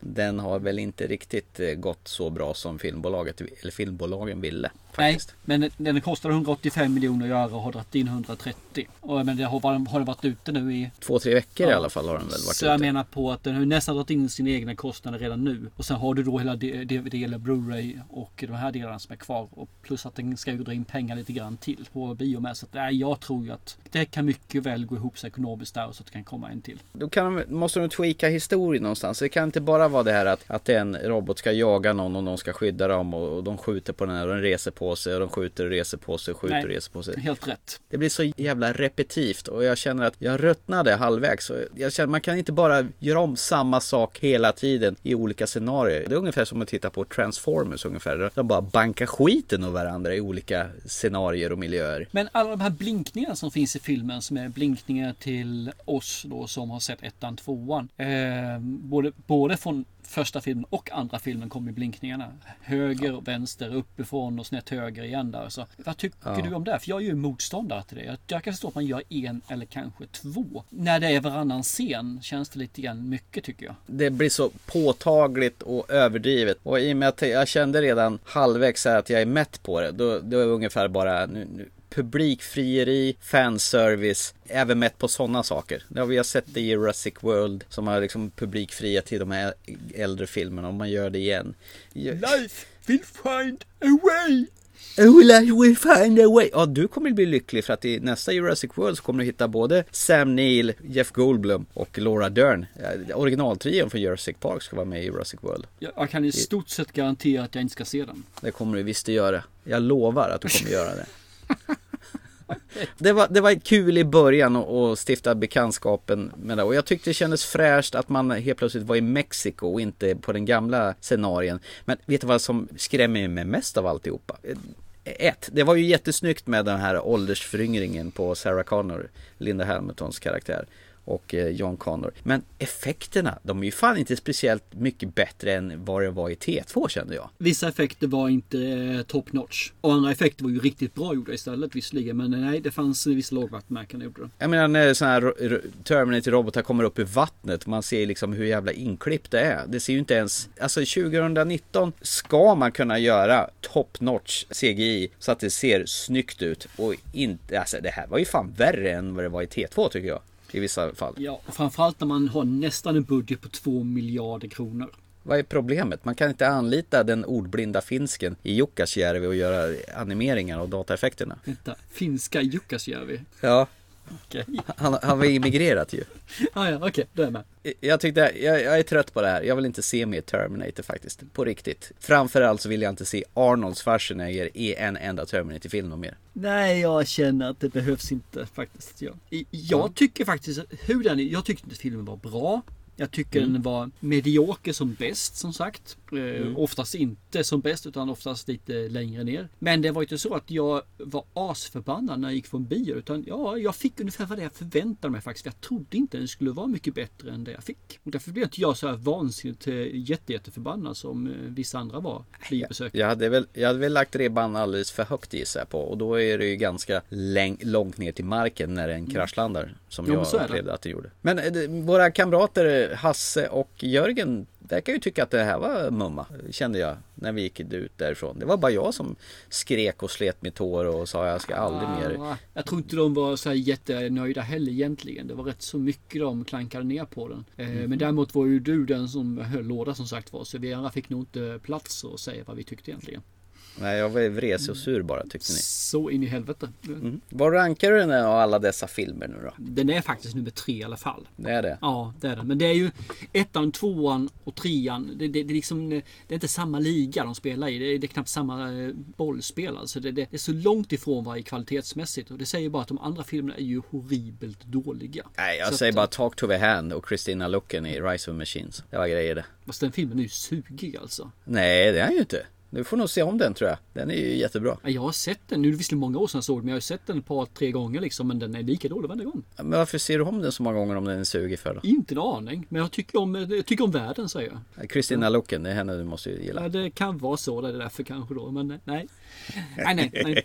den har väl inte riktigt eh, gått så bra som filmbolaget, eller filmbolagen ville. Nej, men den- kostade 185 miljoner att göra och har dragit in 130. Och, men det har, har den varit ute nu i... Två, tre veckor i Ja. alla fall har den väl varit Så jag ute. menar på att den har nästan dragit in sina egna kostnader redan nu. Och sen har du då hela DVD eller Blu-ray och de här delarna som är kvar. Och plus att den ska ju dra in pengar lite grann till på bio med. Så att, nej, jag tror ju att det kan mycket väl gå ihop sig ekonomiskt där så att det kan komma en till. Då kan, måste de tweaka historien någonstans. Det kan inte bara vara det här att, att en robot ska jaga någon och någon ska skydda dem och, och de skjuter på den här och den reser på sig och de skjuter och reser på sig och skjuter Nej, och reser på sig. Helt rätt. Det blir så jävla repetitivt och jag känner att jag ruttnade halvvägs. Och Jag känner man kan inte bara göra om samma sak hela tiden i olika scenarier. Det är ungefär som att titta på Transformers ungefär. De bara bankar skiten av varandra i olika scenarier och miljöer. Men alla de här blinkningarna som finns i filmen som är blinkningar till oss då som har sett ettan, tvåan. Eh, både, både från första filmen och andra filmen kommer blinkningarna. Höger, och vänster, uppifrån och snett höger igen där. Så, vad tycker Ja. du om det? För jag är ju motståndare till det. Jag, jag kan förstå att man gör en eller kanske två. När det är varannan scen känns det lite grann mycket tycker jag. Det blir så påtagligt och överdrivet. Och i och med att jag kände redan halvvägs här att jag är mätt på det. Då, då är det ungefär bara nu, nu, publikfrieri, fanservice, även mätt på sådana saker. Har vi har sett det i Jurassic World som har liksom publikfriat till de här äldre filmerna och man gör det igen. Life will find a way! Life will find a way. Ja, du kommer bli lycklig för att i nästa Jurassic World så kommer du hitta både Sam Neill, Jeff Goldblum och Laura Dern. Ja, Originaltrion från Jurassic Park ska vara med i Jurassic World. Jag kan i stort sett garantera att jag inte ska se den. Det kommer du visst att göra. Jag lovar att du kommer göra det. <laughs> <laughs> Det var, det var kul i början att stifta bekantskapen med det och jag tyckte det kändes fräscht att man helt plötsligt var i Mexiko och inte på den gamla scenarien. Men vet du vad som skrämmer mig mest av alltihopa? Eh, ett, det var ju jättesnyggt med den här åldersföryngringen på Sarah Connor, Linda Hamiltons karaktär och eh, John Connor. Men effekterna, de är ju fan inte speciellt mycket bättre än vad det var i T2 kände jag. Vissa effekter var inte eh, top notch. Och andra effekter var ju riktigt bra gjorda istället visserligen. Men nej, det fanns vissa lågvattenmärken gjorde det. Jag menar när sådana här ro- ro- Terminator-robotar kommer upp ur vattnet, man ser liksom hur jävla inklippt det är. Det ser ju inte ens, alltså 2019 ska man kunna göra top notch CGI så att det ser snyggt ut och inte, alltså det här var ju fan värre än vad det var i T2 tycker jag. I vissa fall. Ja, framförallt när man har nästan en budget på 2 miljarder kronor. Vad är problemet? Man kan inte anlita den ordblinda finsken i Jukkasjärvi och göra animeringar och dataeffekterna. Vänta, finska Jukkasjärvi. Ja, Okej. Han, han var immigrerat ju. Ah, ja, okej, då är jag med. Jag tyckte, jag, jag är trött på det här. Jag vill inte se mer Terminator faktiskt. På riktigt. Framförallt så vill jag inte se Arnold Schwarzenegger i en enda Terminator-film mer. Nej, jag känner att det behövs inte faktiskt. Jag, jag tycker faktiskt, hur den är, jag tyckte inte filmen var bra. Jag tycker Mm. den var medioker som bäst som sagt. Eh, Mm. Oftast inte som bäst utan oftast lite längre ner. Men det var inte så att jag var asförbannad när jag gick från bio. Utan ja, jag fick ungefär vad jag förväntade mig faktiskt. Jag trodde inte den skulle vara mycket bättre än det jag fick. Och därför blev inte jag så här vansinnigt eh, jätte, jätteförbannad som eh, vissa andra var biobesökare. Jag hade väl, jag hade väl lagt ribban alldeles för högt gissar jag på. Och då är det ju ganska läng, långt ner till marken när den kraschlandar. Som Mm. Jo, men så jag det. upplevde att det gjorde. Men våra kamrater Hasse och Jörgen verkar ju tycka att det här var mumma. Kände jag när vi gick ut därifrån. Det var bara jag som skrek och slet mitt hår och sa jag ska aldrig mer. Ah, Jag tror inte de var så här jättenöjda heller egentligen. Det var rätt så mycket de klankade ner på den. Eh, Mhm. Men däremot var ju du den som höll låda som sagt var. Så vi andra fick nog inte plats att säga vad vi tyckte egentligen. Nej, jag var vresig och sur bara tyckte ni. Så in i helvete. Mm. Var rankar du den av alla dessa filmer nu då? Den är faktiskt nummer tre i alla fall. Det är det? Ja, det är den. Men det är ju ettan, tvåan och trean. Det, det, det, är liksom, det är inte samma liga de spelar i. Det är, det är knappt samma eh, bollspel. Alltså det, det är så långt ifrån varje kvalitetsmässigt. Och det säger bara att de andra filmerna är ju horribelt dåliga. Nej, jag Så säger att, bara Talk to the Hand och Christina Looken i Rise of Machines. Det var grejer det. Fast den filmen är ju sugig alltså. Nej, det är han ju inte. Du får nog se om den tror jag. Den är ju jättebra. Ja, Jag har sett den, nu är det visserligen många år sedan jag såg den, men jag har sett den ett par, tre gånger liksom. Men den är lika dålig varje gång. Men varför ser du om den så många gånger om den är sugig för då? Inte en aning, men jag tycker om, jag tycker om världen säger jag. Christina Looken, det är henne du måste gilla. Ja, det kan vara så, det är därför kanske då, men nej. Nej, nej, nej.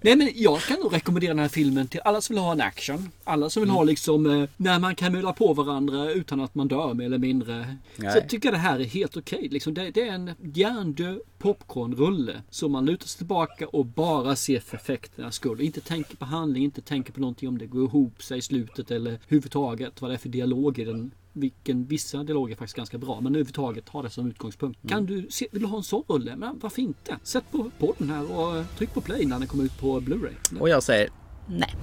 Nej, men jag kan nog rekommendera den här filmen till alla som vill ha en action. Alla som vill ha liksom eh, när man kan mulla på varandra utan att man dör mer eller mindre. Nej. Så jag tycker det här är helt okej. Liksom det, det är en hjärndöd popcornrulle. Så man lutar sig tillbaka och bara ser för effekternas skull. Inte tänker på handling, inte tänker på någonting om det går ihop sig i slutet eller överhuvudtaget vad det är för dialog i den. Vilken, vissa dialoger är faktiskt ganska bra men överhuvudtaget ha det som utgångspunkt. Kan du se, vill du ha en sån rulle? Men varför inte? Sätt på podden här och eh, tryck på play när den kommer ut på Blu-ray. Och jag säger nej.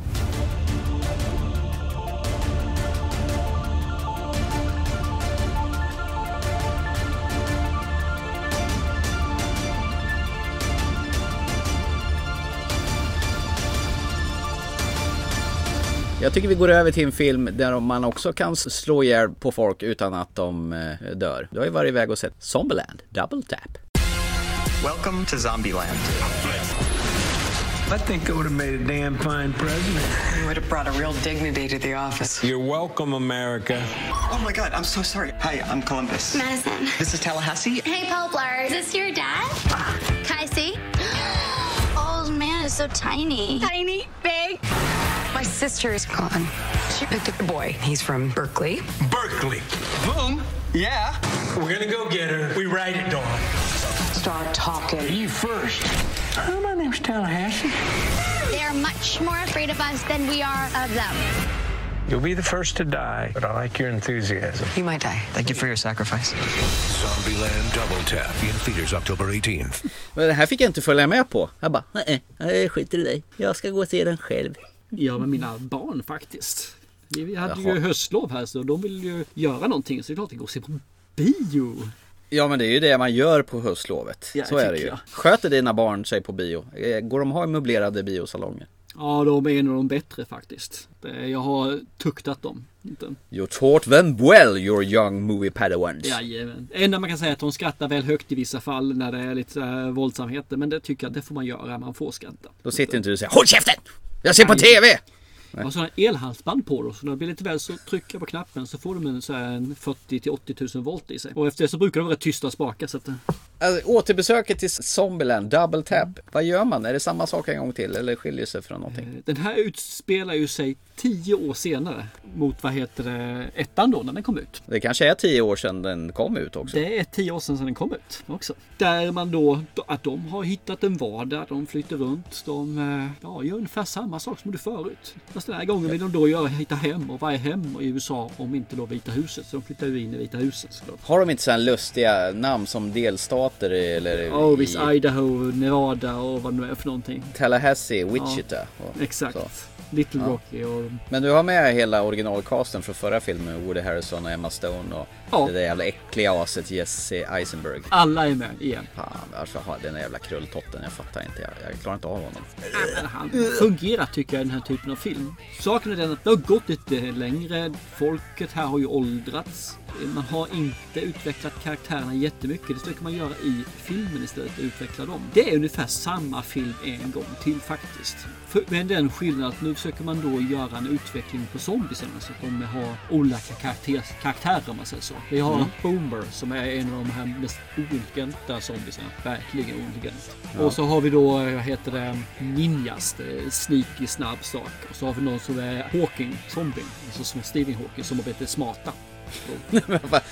Jag tycker vi går över till en film där man också kan slå ihjäl på folk utan att de eh, dör. Du har ju varit iväg och sett Zombieland, Double Tap. Welcome to Zombieland. I think I would have made a damn fine president. You would have brought a real dignity to the office. You're welcome, America. Oh my god, I'm so sorry. Hi, I'm Columbus. Madison. This is Tallahassee. Hey, Poplar. Is this your dad? Can I see? Oh, man, it's so tiny. Tiny, big. My sister is gone. She picked up the boy. He's from Berkeley. Berkeley. Boom. Yeah. We're gonna go get her. We ride it, Dawn. Start talking. You first. Oh, my name's Tallahassee. They're much more afraid of us than we are of them. You'll be the first to die, but I like your enthusiasm. You might die. Thank you for your sacrifice. Zombieland Double Tap in theaters October 18th. Men det här fick jag inte följa med på. Jag bara, nej, jag skiter i dig. Jag ska gå och se den själv. Ja, med mina barn faktiskt. Vi hade Jaha. ju höstlov här så de vill ju göra någonting så det är klart att går och ser på bio. Ja men det är ju det man gör på höstlovet. Ja, så är det ju. jag. Sköter dina barn sig på bio? Eh, Går de ha möblerade biosalonger? Ja, de är en av de bättre faktiskt. Jag har tuktat dem. Inte. You taught them well your young movie padawans. Jajamän. Enda man kan säga är att de skrattar väl högt i vissa fall när det är lite äh, våldsamheter. Men det tycker jag det får man göra. Man får skratta. Då sitter inte du och säger HÅLL KÄFTEN! Jag ser på Nej. TV! Jag har sådana elhalsband på då, så när det blir lite väl så trycker jag på knappen så får de en, så här, en 40 till 80 000 volt i sig. Och efter det så brukar de vara rätt tysta och spaka. Så att, eh, Alltså, återbesöket till Zombieland, Double Tap. Vad gör man? Är det samma sak en gång till eller skiljer sig från någonting? den här utspelar ju sig 10 år senare mot vad heter det, ettan då när den kom ut. Det kanske är tio år sedan den kom ut också. Det är 10 år sedan, sedan den kom ut också. Där man då, att de har hittat en vardag, de flyttar runt, de eh, ja, gör ungefär samma sak som de förut. Fast den här gången vill de då göra, hitta hem och vad är hem i USA om inte då Vita huset? Så de flyttar ju in i Vita huset såklart. Har de inte så här lustiga namn som delstater eller Ja, visst i Idaho, Nevada och vad det nu är för någonting. Tallahassee, Wichita? och Exakt. så. Little Ja. Rocky och... Men du har med hela originalcasten från förra filmen, Woody Harrelson och Emma Stone och Ja. det där jävla äckliga aset Jesse Eisenberg. Alla är med igen. Fan, varför har den jävla krulltotten? Jag fattar inte. Jag, jag klarar inte av honom. Han fungerar tycker jag i den här typen av film. Saken är den att det har gått lite längre. Folket här har ju åldrats. Man har inte utvecklat karaktärerna jättemycket. Det försöker man göra i filmen istället. Utveckla dem. Det är ungefär samma film en gång till faktiskt. För, men den skillnaden att nu försöker man då göra en utveckling på zombiesarna så att de har olika karaktär, karaktärer om man säger så. Vi har Mm. Boomer som är en av de här mest ointelligenta zombiesarna. Verkligen ointelligent. Ja. Och så har vi då, vad heter det, ninjas. Sneaky, snabb sak. Och så har vi någon som är Hawking, zombien. Alltså som Stephen Hawking som är lite smarta.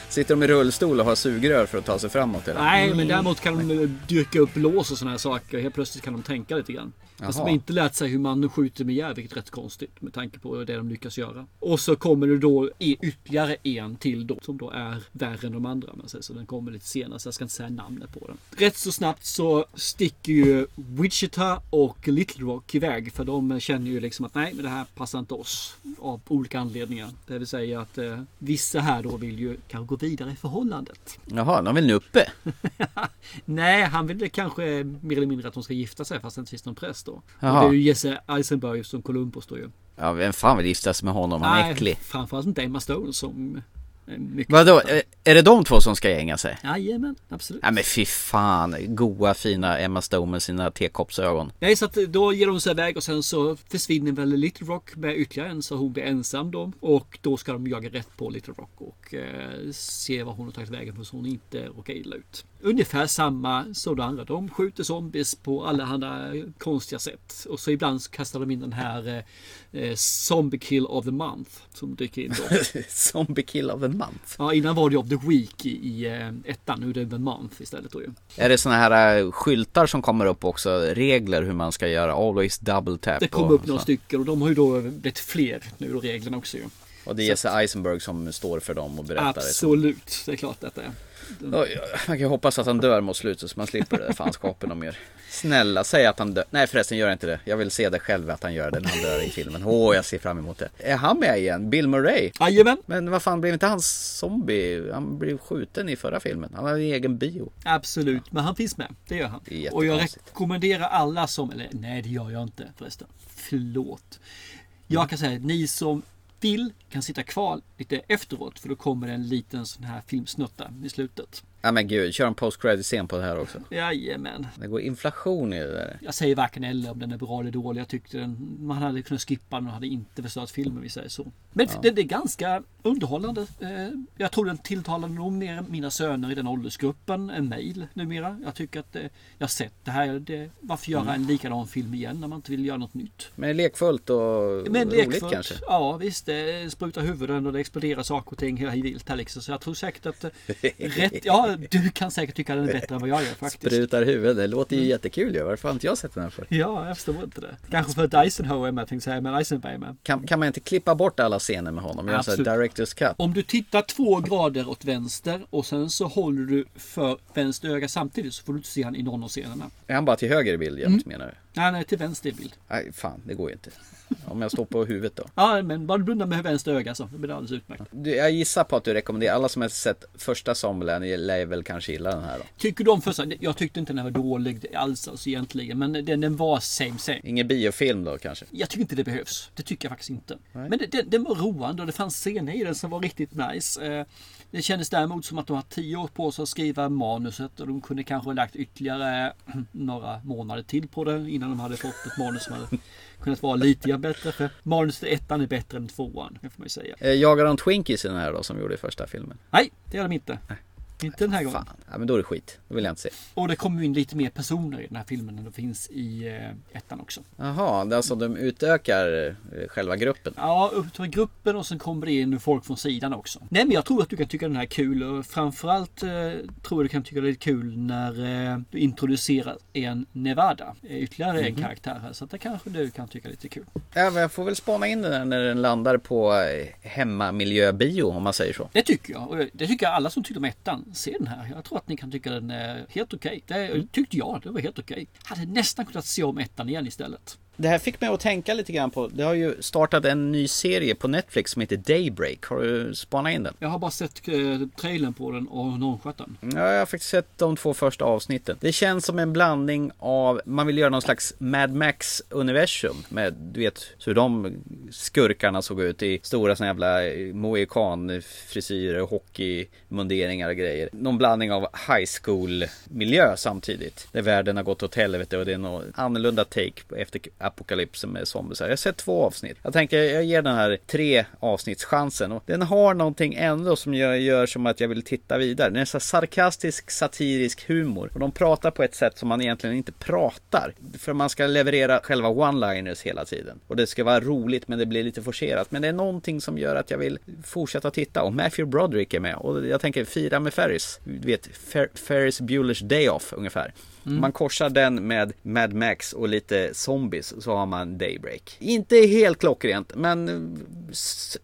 Sitter de i rullstol och har sugrör för att ta sig framåt? Eller? Nej, men däremot kan de dyrka upp lås och sådana här saker. Helt plötsligt kan de tänka lite grann. Fast de Jaha. har inte lärt sig hur man skjuter med gevär, vilket är rätt konstigt med tanke på det de lyckas göra. Och så kommer det då ytterligare en till då, som då är värre än de andra. Man säger. Så den kommer lite senare, så jag ska inte säga namnet på den. Rätt så snabbt så sticker ju Wichita och Little Rock iväg. För de känner ju liksom att nej, men det här passar inte oss. Av olika anledningar. Det vill säga att eh, vissa här då vill ju kanske gå vidare i förhållandet. Jaha, de vill nu uppe? <laughs> Nej, han vill kanske mer eller mindre att de ska gifta sig fast det inte finns någon präst då. Och det är ju Jesse Eisenberg som Columbus då ju. Ja, vem fan vill gifta sig med honom? Han är äcklig. framförallt inte Emma Stone som mycket Vadå, är, det de två som ska gänga sig? Jajamän, absolut. Nej men fy fan, goa fina Emma Stone med sina tekoppsögon. Nej, så att då ger de sig iväg och sen så försvinner väl Little Rock med ytterligare en så hon blir ensam då. Och då ska de jaga rätt på Little Rock och eh, se vad hon har tagit vägen för så hon inte råkar illa ut. Ungefär samma som de andra. De skjuter zombies på alla andra konstiga sätt. Och så ibland så kastar de in den här eh, eh, Zombie Kill of the Month som dyker in då. <laughs> Zombie Kill of the Month? Ja, innan var det of the Week i, i eh, ettan. Nu är det the Month istället då ju. Är det såna här äh, skyltar som kommer upp också? Regler hur man ska göra? Always double tap? Det kom upp några så. stycken och de har ju då blivit fler nu då reglerna också ju. Och det är Jesse Eisenberg som står för dem och berättar det. Absolut, det är klart detta är. Man kan ju hoppas att han dör mot slutet så man slipper det där fanskapen de gör. Snälla, säg att han dör. Nej förresten, gör inte det. Jag vill se det själv att han gör det när han dör i filmen. Åh, jag ser fram emot det. Är han med igen? Bill Murray? Jajamän. Men vad fan, blev inte han zombie? Han blev skjuten i förra filmen. Han hade en egen bio. Absolut, men han finns med. Det gör han. Det Och jag rekommenderar alla som, eller nej det gör jag inte förresten. Förlåt. Jag kan säga att ni som vill kan sitta kvar lite efteråt för då kommer det en liten sån här filmsnutta i slutet. Ja men gud, kör en post credit scen på det här också. Jajamän. Det går inflation i det där. Jag säger varken eller om den är bra eller dålig. Jag tyckte den, man hade kunnat skippa den och hade inte förstört filmen, vi säger så. Men Ja. det, det är ganska underhållande. Eh, Jag tror den tilltalar nog mer mina söner i den åldersgruppen än mig numera. Jag tycker att eh, jag har sett det här. Det, varför göra Mm. en likadan film igen när man inte vill göra något nytt? Men lekfullt och Men roligt lekfullt. kanske. Ja visst, det sprutar huvuden och det exploderar saker och ting hej vilt här liksom. Så jag tror säkert att eh, <laughs> rätt, ja du kan säkert tycka den är bättre än vad jag gör faktiskt. Sprutar huvud, det låter ju jättekul ju. Varför har inte jag sett den här för? Ja, jag förstår inte det. Kanske för att Eisenhower är med tänkte jag säga, men Eisenberg är med. Kan, kan man inte klippa bort alla scener med honom? Göra en director's cut? Om du tittar två grader åt vänster och sen så håller du för vänster öga samtidigt så får du inte se han i någon av scenerna. Är han bara till höger i bild jämt Mm. menar du? Nej, nej, till vänster i bild. Nej, fan det går ju inte. Om jag står på huvudet då. Ja, men bara du blundar med vänster öga så det blir det alldeles utmärkt. Du, jag gissar på att du rekommenderar, alla som har sett första Zombieland lär väl kanske gilla den här då? Tycker du om första? Jag tyckte inte den var dålig alls alltså egentligen, men den, den var same same. Ingen biofilm då kanske? Jag tycker inte det behövs. Det tycker jag faktiskt inte. Men det, det, den var roande och det fanns scener i den som var riktigt nice. Det kändes däremot som att de har tio år på sig att skriva manuset och de kunde kanske ha lagt ytterligare <clears throat> några månader till på det innan de hade fått ett manus som hade kunnat vara lite bättre. För manuset i ettan är bättre än tvåan, det får man ju säga. Eh, Jagar de Twinkies i den här då som gjorde i första filmen? Nej, det gör de inte. Inte den här gången. Ja men då är det skit. Det vill jag inte se. Och det kommer in lite mer personer i den här filmen än det finns i eh, ettan också. Jaha, det är alltså de utökar eh, själva gruppen. Ja, till gruppen och sen kommer det in folk från sidan också. Nej men jag tror att du kan tycka den här är kul och framförallt eh, tror jag du kan tycka det är kul när eh, du introducerar en Nevada. Ytterligare en Mhm. karaktär här så att det kanske du kan tycka är lite kul. Ja, men jag får väl spana in den här när den landar på hemmamiljöbio om man säger så. Det tycker jag. Och det tycker jag alla som tyckte om ettan. Se den här. Jag tror att ni kan tycka den är helt okej. Det tyckte jag. Det var helt okej. Hade nästan kunnat se om ettan igen istället. Det här fick mig att tänka lite grann på, det har ju startat en ny serie på Netflix som heter Daybreak. Har du spanat in den? Jag har bara sett eh, trailern på den och nonchatt den. Ja, jag har faktiskt sett de två första avsnitten. Det känns som en blandning av, man vill göra någon slags Mad Max universum med, du vet, hur de skurkarna såg ut i stora såna jävla mohikan frisyrer, hockeymunderingar och grejer. Någon blandning av high school miljö samtidigt. Där världen har gått åt helvete och det är någon annorlunda take efter apokalypsen med zombiesar. Jag har sett två avsnitt. Jag tänker jag ger den här tre avsnittschansen och den har någonting ändå som jag gör som att jag vill titta vidare. Den är så sarkastisk, satirisk humor och de pratar på ett sätt som man egentligen inte pratar. För man ska leverera själva one-liners hela tiden. Och det ska vara roligt men det blir lite forcerat. Men det är någonting som gör att jag vill fortsätta titta. Och Matthew Broderick är med. Och jag tänker fira med Ferris. Du vet Fer Ferris Bueller's Day Off ungefär. Mm. Man korsar den med Mad Max och lite zombies så har man Daybreak. Inte helt klockrent men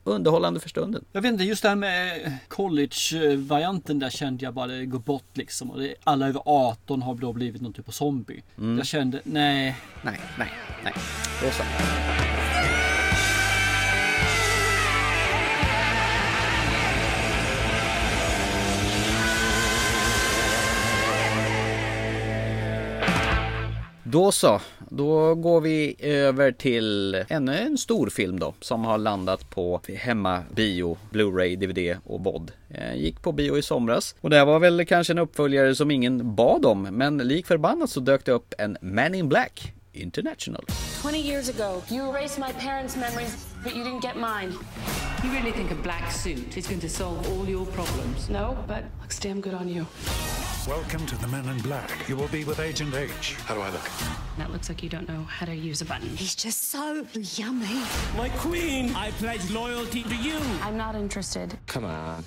underhållande för stunden. Jag vet inte, just det här med college-varianten där kände jag bara det går bort liksom. Och alla över 18 har då blivit någon typ av zombie. Mm. Jag kände, nej. Nej, nej, nej. Då så. Då så, då går vi över till ännu en stor film då som har landat på hemma bio, Blu-ray, DVD och vod. Eh, gick på bio i somras. Och det var väl kanske en uppföljare som ingen bad om men lik förbannat så dök det upp en Man in Black. International. 20 years ago, you erased my parents' memories, but you didn't get mine. You really think a black suit is going to solve all your problems? No, but looks damn good on you. Welcome to the Men in Black. You will be with Agent H. How do I look? That looks like you don't know how to use a button. He's just so yummy. My queen, I pledge loyalty to you. I'm not interested. Come on.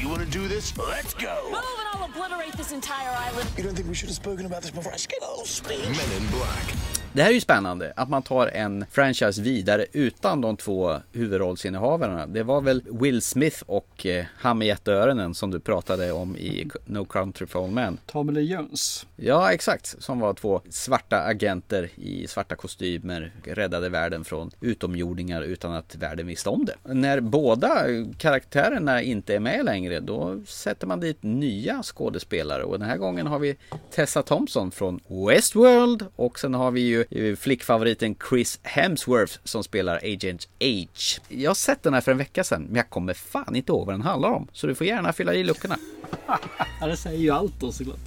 You want to do this? Let's go. Move and I'll obliterate this entire island. You don't think we should have spoken about this before I get all speech? Men in Black. Det här är ju spännande att man tar en franchise vidare utan de två huvudrollsinnehavarna. Det var väl Will Smith och eh, han med jätteöronen som du pratade om i No Country for Old Men. Tommy Lee Jones. Ja, exakt. Som var två svarta agenter i svarta kostymer. Räddade världen från utomjordingar utan att världen visste om det. När båda karaktärerna inte är med längre då sätter man dit nya skådespelare. Och den här gången har vi Tessa Thompson från Westworld och sen har vi ju flickfavoriten Chris Hemsworth som spelar Agent H. Jag har sett den här för en vecka sedan men jag kommer fan inte ihåg vad den handlar om. Så du får gärna fylla i luckorna. <laughs> ja, det säger ju allt då såklart.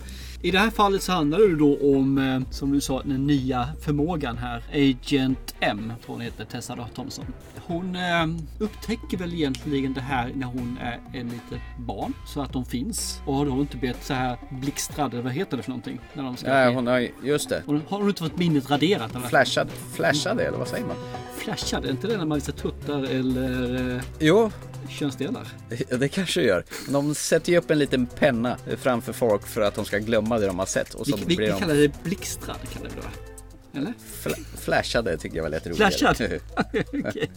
I det här fallet så handlar det då om, eh, som du sa, den nya förmågan här. Agent M, tror hon heter, Tessa Thompson. Hon eh, upptäcker väl egentligen det här när hon är en litet barn. Så att de finns. Och har då inte blivit så här blixtrad, vad heter det för någonting? När de ska Ja, hon har just det. Hon, har hon inte fått minnet raderat? Eller? Flashad, flashade eller vad säger man? Flashad, är inte det när man visar tuttar eller eh, Jo, könsdelar? Ja, det kanske det gör. De sätter ju upp en liten penna framför folk för att de ska glömma det de har sett. Och så Vi, vi, blir vi de kallar det blixtrad, kallar vi det? Eller? fla flashade tycker jag var lite roligare. Flashad? <laughs> Okej.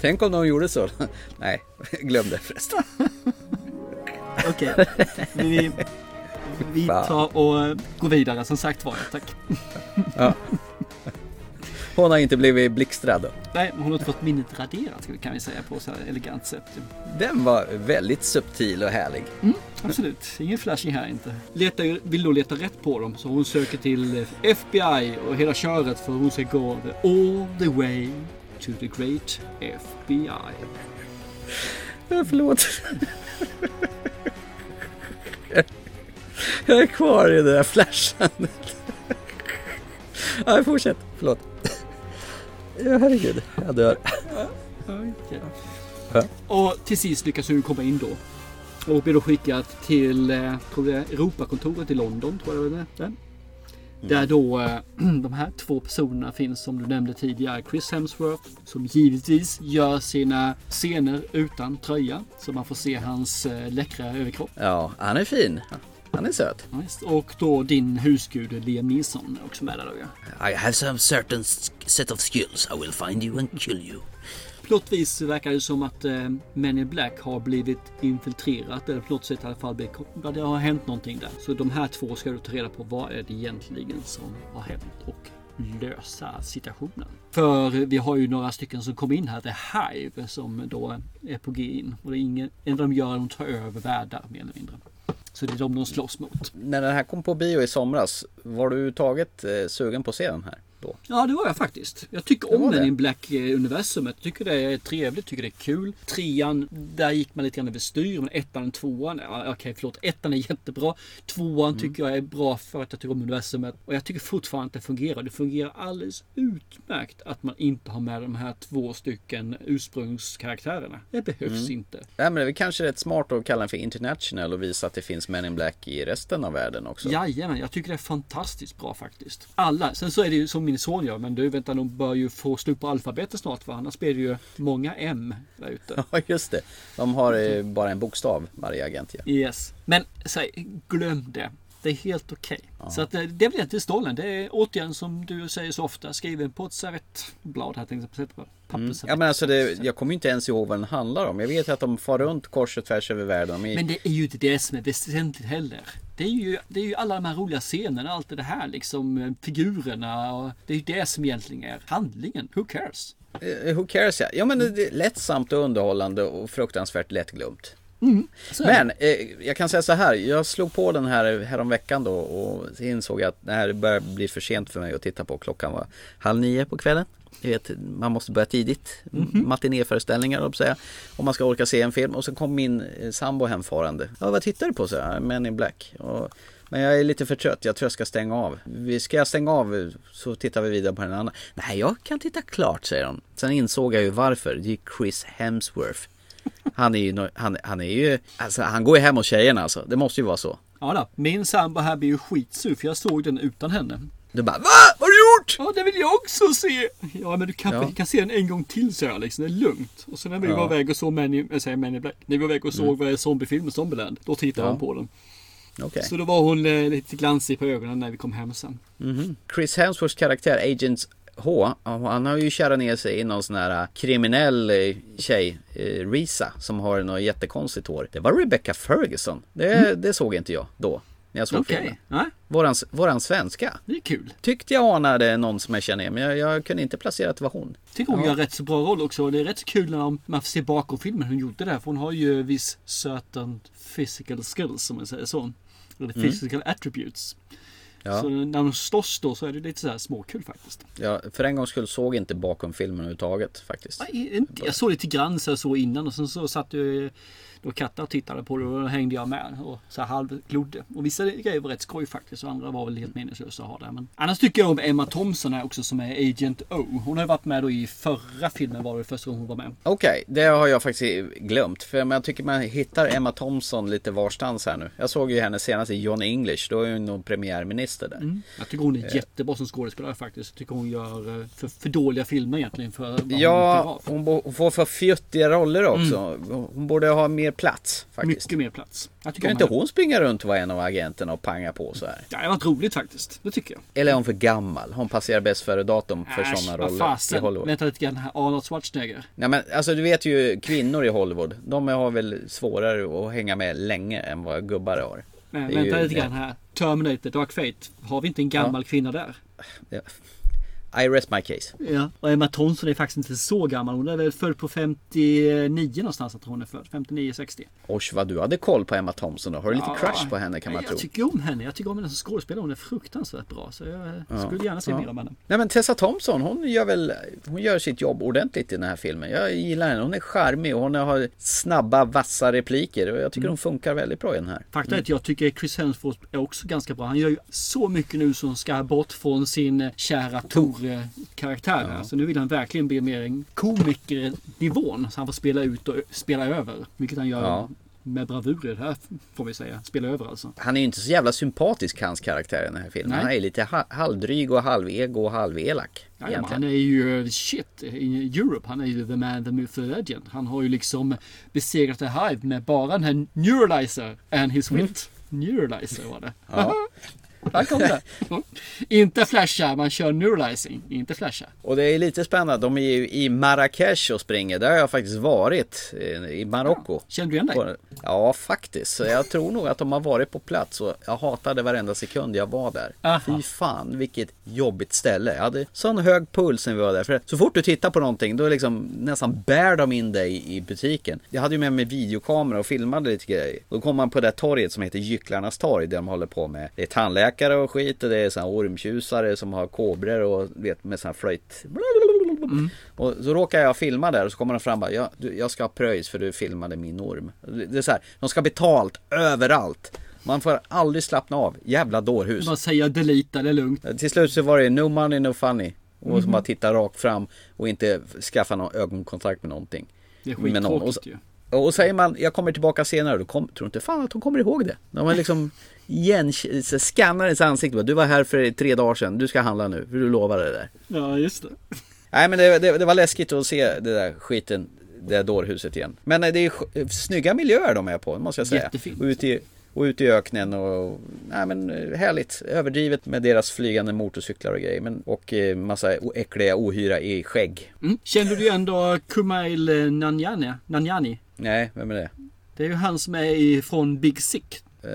Tänk om de gjorde så. <laughs> Nej, glöm det förresten. <laughs> Okej, vi, vi Fan. tar och går vidare som sagt var. Tack. Ja. Hon har inte blivit blixtrad. Nej, hon har inte fått minnet raderat kan vi säga på så här elegant sätt. Den var väldigt subtil och härlig. Mm, absolut, ingen flashing här inte. Letar, ju- vill då leta rätt på dem så hon söker till FBI och hela köret för hon ska gå all the way to the great FBI. Ja, förlåt. Jag är kvar i det där flashandet. Ja, fortsätt. Förlåt. Ja, herregud. Jag dör. Ja. Och till sist lyckas hon komma in då. Och blir då skickad till eh, tror jag, Europakontoret i London. Tror jag det är. Där. Där då eh, <clears throat> de här två personerna finns som du nämnde tidigare. Chris Hemsworth som givetvis gör sina scener utan tröja. Så man får se hans eh, läckra överkropp. Ja, han är fin. Han är söt. Visst. Och då din husgud Liam Neeson är också med där då ja. I have some certain set of skills. I will find you and kill you. Plottvis verkar det som att eh, Men in Black har blivit infiltrerat eller på något sätt i alla fall blivit, det har hänt någonting där. Så de här två ska du ta reda på vad är det egentligen som har hänt och lösa situationen. För vi har ju några stycken som kom in här, The Hive, som då är på G in. Och det är ingen, enda de gör är att de tar över världar mer eller mindre. Så det är de de slåss mot. När den här kom på bio i somras, var du överhuvudtaget eh, sugen på att se den här? Då? Ja det var jag faktiskt. Jag tycker Det om den det. i Black eh, universumet. Jag tycker det är trevligt, tycker det är kul. Trean, där gick man lite grann överstyr. Men ettan och tvåan, ja, okej förlåt. Ettan är jättebra. Tvåan Mm. tycker jag är bra för att jag tycker om universumet. Och jag tycker fortfarande att det fungerar. Det fungerar alldeles utmärkt att man inte har med de här två stycken ursprungskaraktärerna. Det behövs Mm. inte. Nej men det är väl kanske rätt smart att kalla den för international och visa att det finns Men in Black i resten av världen också. Jajamän, jag tycker det är fantastiskt bra faktiskt. Alla. Sen så är det ju som min son gör, men du vänta, de bör ju få slut på alfabetet snart va? Annars blir det ju många M där ute. <laughs> Ja just det. De har eh, bara en bokstav varje agent ja. Yes. Men säg, glöm det. Det är helt okej. Så att eh, det väl inte stollen. Det är återigen som du säger så ofta skriven på ett servettblad här tänkte jag på. Mm. Pappersservett. Ja men alltså det, jag kommer inte ens ihåg vad den handlar om. Jag vet att de far runt kors och tvärs över världen. De är... Men det är ju inte det som är väsentligt heller. Det är ju, det är ju alla de här roliga scenerna, allt det här liksom, eh, figurerna och det är ju det som egentligen är handlingen. Who cares? Eh, Who cares ja. Ja men det är lättsamt och underhållande och fruktansvärt lättglömt. Mm. Men eh, jag kan säga så här. Jag slog på den här häromveckan då och så insåg att det här börjar bli för sent för mig att titta på. Klockan var halv nio på kvällen. Jag vet, man måste börja tidigt. Matinéföreställningar höll jag på att säga. Om man ska orka se en film. Och så kom min eh, sambo hemfarande. Ja, vad tittar du på? Så här, Men in Black. Och, men jag är lite för trött. Jag tror jag ska stänga av. Ska jag stänga av så tittar vi vidare på den andra. Nej, jag kan titta klart säger hon. Sen insåg jag ju varför. Det är Chris Hemsworth. Han är ju, han, han är ju, alltså han går ju hem hos tjejerna alltså. Det måste ju vara så. Ja då, min sambo här blir ju skitsur för jag såg den utan henne. Du bara VA? Vad har du gjort? Ja, det vill jag också se! Ja, men du kanske Ja. kan se den en gång till så jag liksom. Det är lugnt. Och sen när vi Ja. var iväg och såg Man in, jag säger Man in Black. När vi var iväg och såg mm. zombiefilmen Zombieland. Då tittade Ja. hon på den. Okej. Så då var hon eh, lite glansig på ögonen när vi kom hem sen. Mhm. Chris Hemsworths karaktär, Agent H, han har ju kärat ner sig i någon sån här äh, kriminell eh, tjej, eh, Risa, som har något jättekonstigt hår. Det var Rebecca Ferguson. Det, det såg inte jag då, när jag såg Okej, filmen. Våran, våran svenska. Det är kul. Tyckte jag anade någon som jag känner igen, men jag, jag kunde inte placera att det var hon. Tycker hon Ja. gör rätt så bra roll också. Det är rätt så kul när man får se bakom filmen hur hon gjorde det. För hon har ju viss certain physical skills som man säger så. Eller Mm. physical attributes. Ja. Så när de slåss då så är det lite så här småkul faktiskt. Ja, för en gångs skull såg jag inte bakom filmen överhuvudtaget faktiskt. Nej, inte- Jag såg lite grann så, så innan och sen så satt ju då katter och tittade på det och då hängde jag med och så här halvglodde. Och vissa grejer var rätt skoj faktiskt och andra var väl helt meningslösa att ha där. Men annars tycker jag om Emma Thompson här också som är Agent O. Hon har ju varit med då i förra filmen var det första gången hon var med. Okej, det har jag faktiskt glömt. För jag tycker man hittar Emma Thompson lite varstans här nu. Jag såg ju henne senast i John English. Då är hon nog premiärminister där. Mm. Jag tycker hon är Eh. jättebra som skådespelare faktiskt. Jag tycker hon gör eh, för, för dåliga filmer egentligen för vad hon Ja, av. hon, bo- hon får för fjuttiga roller också. Hon borde ha mer plats faktiskt. Mycket mer plats. Jag tycker Kan om inte hon springa runt och vara en av agenterna och panga på så här? Ja, det varit roligt faktiskt. Det tycker jag. Eller är hon för gammal? Hon passerar bäst före datum för Äsch, sådana vad roller i fasen. Hollywood. Vänta lite grann här. Arnold Schwarzenegger. Nej men alltså du vet ju kvinnor i Hollywood. De har väl svårare att hänga med länge än vad gubbar har. Men vänta lite grann här. Terminator, Dark Fate. Har vi inte en gammal kvinna där? Ja. I rest my case. Ja. Och Emma Thompson är faktiskt inte så gammal. Hon är väl född på 59 någonstans att hon är född. 59-60. Oj vad du hade koll på Emma Thompson då. Har du lite Ja. crush på henne kan man jag tro. tycker om henne. Jag tycker om henne som skådespelare. Hon är fruktansvärt bra. Så jag Ja. skulle gärna se Ja. mer om henne. Nej men Tessa Thompson hon gör väl Hon gör sitt jobb ordentligt i den här filmen. Jag gillar henne. Hon är charmig och hon har snabba vassa repliker. Och jag tycker Mm. hon funkar väldigt bra i den här. Faktum är att jag tycker Chris Hemsworth är också ganska bra. Han gör ju så mycket nu som ska bort från sin kära Tor-karaktär. här. Så nu vill han verkligen bli mer en komikernivån. Så han får spela ut och spela över. Vilket han gör Ja. med bravur i det här får vi säga. Spela över alltså. Han är ju inte så jävla sympatisk hans karaktär i den här filmen. Nej. Han är lite ha- halvdryg och halvego och halvelak. Ja, han är ju shit i Europe. Han är ju the man, the myth, the legend. Han har ju liksom besegrat the hive med bara den här neuralizer and his wit. Neuralizer var det. Ja. <laughs> Där kom det. Ja. <laughs> Inte flasha, man kör neuralizing. Inte flasha. Och det är lite spännande. De är ju i Marrakesh och springer. Där har jag faktiskt varit. eh, I Marocko. Känner du igen dig? Ja, faktiskt. Så jag tror nog att de har varit på plats och jag hatade varenda sekund jag var där. Aha. Fy fan, vilket jobbigt ställe. Jag hade sån hög puls när vi var där. För så fort du tittar på någonting, då liksom nästan bär de in dig i butiken. Jag hade ju med mig videokamera och filmade lite grejer. Då kom man på det där torget som heter Gycklarnas torg, där de håller på med det är tandläkare och skit och det är såna ormtjusare som har kobror och vet med sån här flöjt. Mm. Och så råkar jag filma där och så kommer de fram och bara, ja, du, jag ska ha pröjs för du filmade min orm. Det är så här, de ska ha betalt överallt. Man får aldrig slappna av. Jävla dårhus. Bara säga delete, det är lugnt. Till slut så var det no money, no funny. Och så Mhm. bara titta rakt fram och inte skaffa någon ögonkontakt med någonting. Det är någon. Skittråkigt så- ju. Och säger man, jag kommer tillbaka senare, då kom, tror inte fan att de kommer ihåg det. De har liksom igen, skannar ens ansikte. Du var här för tre dagar sedan, du ska handla nu, för du lovade det där. Ja, just det. Nej men det, det, det var läskigt att se det där skiten, det där dårhuset igen. Men eh, det är snygga miljöer de är på, måste jag säga. Jättefint. Och ute i, och ute i öknen och, nej men eh, härligt. Överdrivet med deras flygande motorcyklar och grejer. Men, och eh, massa äckliga ohyra i skägg. Mm. Känner du ändå Kumail eh? Nanjiani? Nej, vem är det? Det är ju han som är från Big Sick. Uh,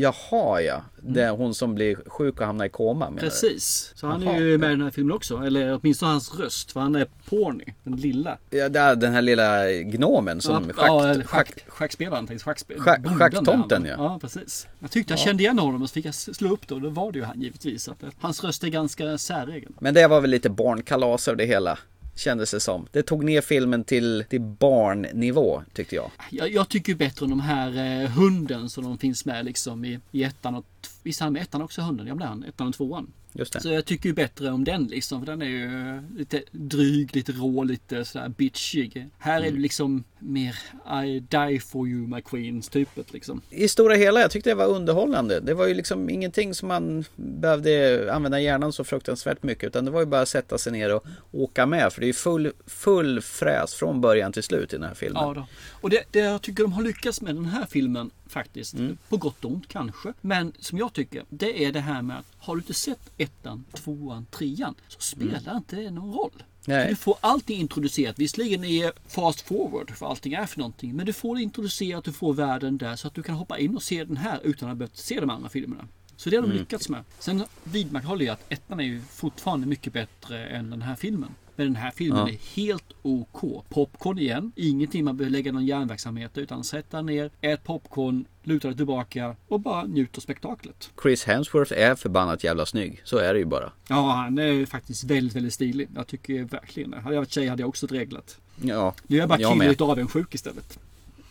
jaha ja, det är hon som blir sjuk och hamnar i koma menar? Precis. Så han Jaha. är ju med i den här filmen också. Eller åtminstone hans röst. För han är Porny. Den lilla. Ja, det är den här lilla gnomen som ja, schack, ja, schack, schack, schackspelaren. tänkte Schackspel, Schack- bonden schacktomten, ja. Ja, precis. Jag tyckte jag Ja. kände igen honom och så fick jag slå upp det och då var det ju han givetvis. Att, eh, hans röst är ganska säregen. Men det var väl lite barnkalas av det hela. Kändes det som. Det tog ner filmen till, till barnnivå tyckte jag. Jag, jag tycker bättre om de här eh, hunden som de finns med liksom i, i ettan och Visst är han med ettan också hunden? Ja är han. Ettan och tvåan. Just det. Så jag tycker ju bättre om den liksom. För den är ju eh, lite dryg, lite rå, lite sådär bitchig. Här är Mm. det liksom mer I die for you my queens typet liksom. I stora hela, jag tyckte det var underhållande. Det var ju liksom ingenting som man behövde använda hjärnan så fruktansvärt mycket. Utan det var ju bara att sätta sig ner och åka med. För det är full, full fräs från början till slut i den här filmen. Ja då. Och det, det jag tycker de har lyckats med den här filmen faktiskt. Mm. På gott och ont kanske. Men som jag tycker, det är det här med att har du inte sett ettan, tvåan, trean så spelar inte det någon roll. Nej. Du får allting introducerat. Visserligen är fast forward för allting är för någonting. Men du får det introducerat, du får världen där så att du kan hoppa in och se den här utan att ha behövt se de andra filmerna. Så det har de Mm. lyckats med. Sen vidmakthåller jag att ettan är ju fortfarande mycket bättre än den här filmen. Men den här filmen Ja. är helt OK. Popcorn igen. Ingenting man behöver lägga någon järnverksamhet utan sätta ner, ät popcorn, luta dig tillbaka och bara njut av spektaklet. Chris Hemsworth är förbannat jävla snygg. Så är det ju bara. Ja, han är faktiskt väldigt, väldigt stilig. Jag tycker verkligen det. Hade jag varit tjej hade jag också dreglat. Ja, Nu är jag bara jag killig med. lite avundsjuk istället.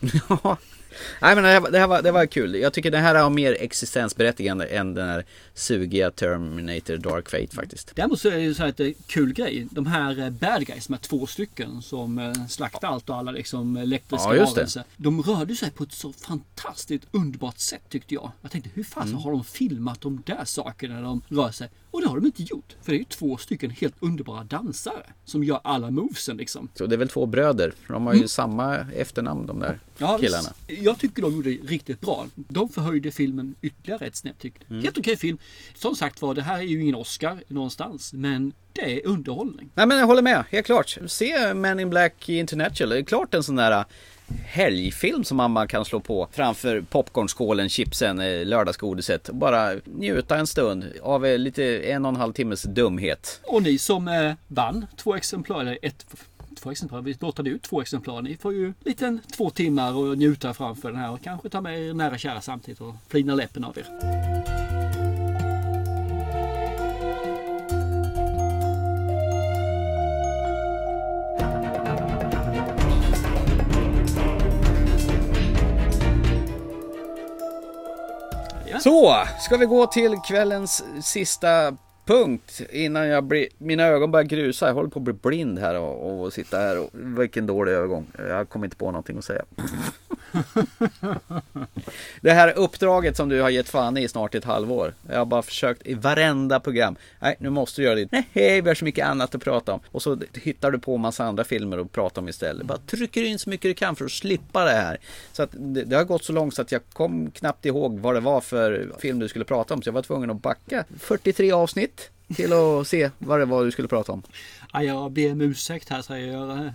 <laughs> Nej men det här, det, här var, det var kul. Jag tycker det här har mer existensberättigande än den här sugiga Terminator Dark Fate faktiskt. Däremot så är det ju så här är kul grej. De här eh, bad guys, de här två stycken som eh, slaktar allt och alla liksom elektriska Ja, varelser. De rörde sig på ett så fantastiskt underbart sätt tyckte jag. Jag tänkte hur fasen Mm. har de filmat de där sakerna när de rör sig? Och det har de inte gjort. För det är ju två stycken helt underbara dansare som gör alla movesen liksom. Så det är väl två bröder. De har ju samma efternamn de där Ja, killarna. Jag tycker de gjorde det riktigt bra. De förhöjde filmen ytterligare ett snäpp tyckte jag. Mm. Helt okej film. Som sagt var, det här är ju ingen Oscar någonstans. Men det är underhållning. Nej men jag håller med, helt klart. Se Men in Black International. Det är klart en sån där helgfilm som man kan slå på framför popcornskålen, chipsen, eh, lördagsgodiset. och Bara njuta en stund av eh, lite en och en halv timmes dumhet. Och ni som eh, vann två exemplar, eller ett, två exemplar, vi lottade ut två exemplar. Ni får ju liten två timmar och njuta framför den här och kanske ta med er nära och kära samtidigt och flina läppen av er. Så, ska vi gå till kvällens sista punkt innan jag blir, mina ögon börjar grusa. Jag håller på att bli blind här och, och sitta här. Och, vilken dålig övergång. Jag kommer inte på någonting att säga. <laughs> Det här uppdraget som du har gett fan i snart ett halvår. Jag har bara försökt i varenda program. Nej, nu måste du göra det. Nej, hej, vi har så mycket annat att prata om. Och så hittar du på massa andra filmer att prata om istället. Bara trycker in så mycket du kan för att slippa det här. Så att det, det har gått så långt så att jag kom knappt ihåg vad det var för film du skulle prata om. Så jag var tvungen att backa 43 avsnitt till att se vad det var du skulle prata om. Ja, jag ber om ursäkt här säger jag.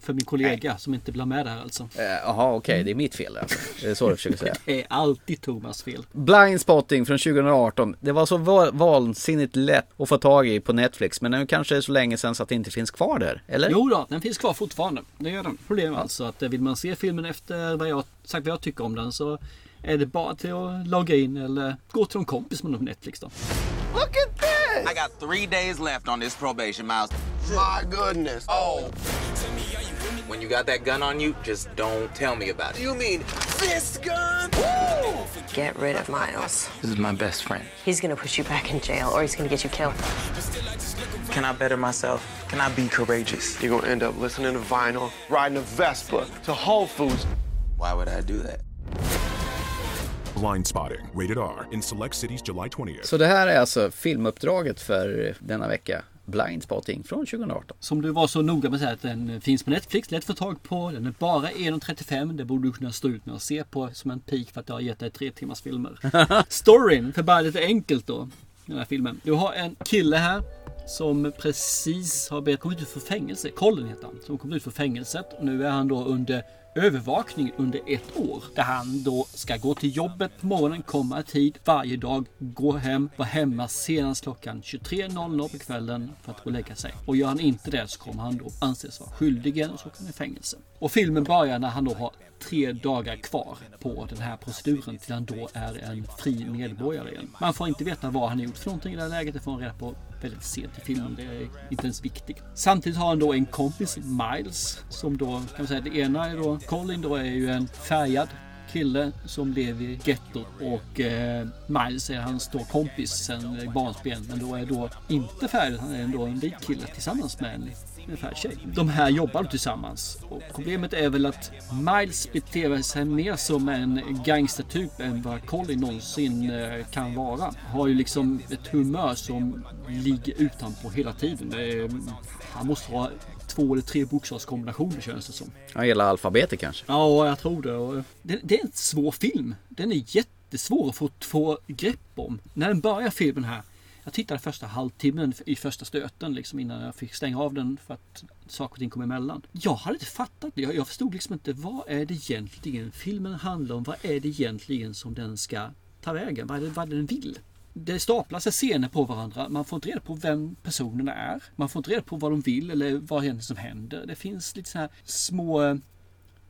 för min kollega som inte blir med där alltså. Eh, Jaha, okej, det är mitt fel alltså. Det är så du försöker säga. <laughs> Det är alltid Thomas fel. Blindspotting från 2018. Det var så va- vansinnigt lätt att få tag i på Netflix. Men nu kanske det är så länge sedan så att det inte finns kvar där. Eller? Jo då, den finns kvar fortfarande. Det gör den. Problemet är alltså att eh, vill man se filmen efter vad jag sagt vad jag tycker om den så är det bara till att logga in eller gå till en kompis med Netflix då. Look at this! I got three days left on this probation, Miles. My goodness. Oh. When you got that gun on you, just don't tell me about it. You mean this gun? Get rid of Miles. This is my best friend. He's gonna put you back in jail or he's gonna get you killed. Can I better myself? Can I be courageous? You're gonna end up listening to vinyl, riding a Vespa to Whole Foods. Why would I do that? Blind Spotting, rated R, in select cities July 20th. Så det här är alltså filmuppdraget för denna vecka. Blindspotting från 2018. Som du var så noga med att säga att den finns på Netflix, lätt att få tag på. Den är bara 1.35. Det borde du kunna stå ut med att se på som en pik för att jag har gett dig tre timmars filmer. <laughs> Storyn, för bara lite enkelt då. Den här filmen. Du har en kille här som precis har komma ut för fängelse. Colin heter han. Som kom ut för fängelset. Och nu är han då under övervakning under ett år. Där han då ska gå till jobbet på morgonen, komma i tid varje dag, gå hem, vara hemma senast klockan 23.00 på kvällen för att gå och lägga sig. Och gör han inte det så kommer han då anses vara skyldig igen och så kan han i fängelse. Och filmen börjar när han då har tre dagar kvar på den här proceduren till han då är en fri medborgare igen. Man får inte veta vad han har gjort för någonting i det här läget. Det får man reda på väldigt sent i filmen. Det är inte ens viktigt. Samtidigt har han då en kompis, Miles, som då kan man säga det ena är då Colin då är ju en färgad kille som lever i gettot och eh, Miles är hans då kompis sen barnsben men då är då inte färgad. Han är ändå en vit kille tillsammans med en ungefär tjej. De här jobbar tillsammans. Och problemet är väl att Miles beter sig mer som en gangstertyp än vad Colin någonsin eh, kan vara. Har ju liksom ett humör som ligger utanpå hela tiden. Han måste ha två eller tre bokstavskombinationer känns det som. Ja, hela alfabetet kanske. Ja, jag tror Det, det är en svår film. Den är jättesvår att få, få grepp om. När den börjar filmen här jag tittade första halvtimmen i första stöten liksom innan jag fick stänga av den för att saker och ting kom emellan. Jag hade inte fattat det. Jag, jag förstod liksom inte vad är det egentligen filmen handlar om? Vad är det egentligen som den ska ta vägen? Vad är det, vad är det den vill? Det staplar sig scener på varandra. Man får inte reda på vem personerna är. Man får inte reda på vad de vill eller vad som händer. Det finns lite så här små eh,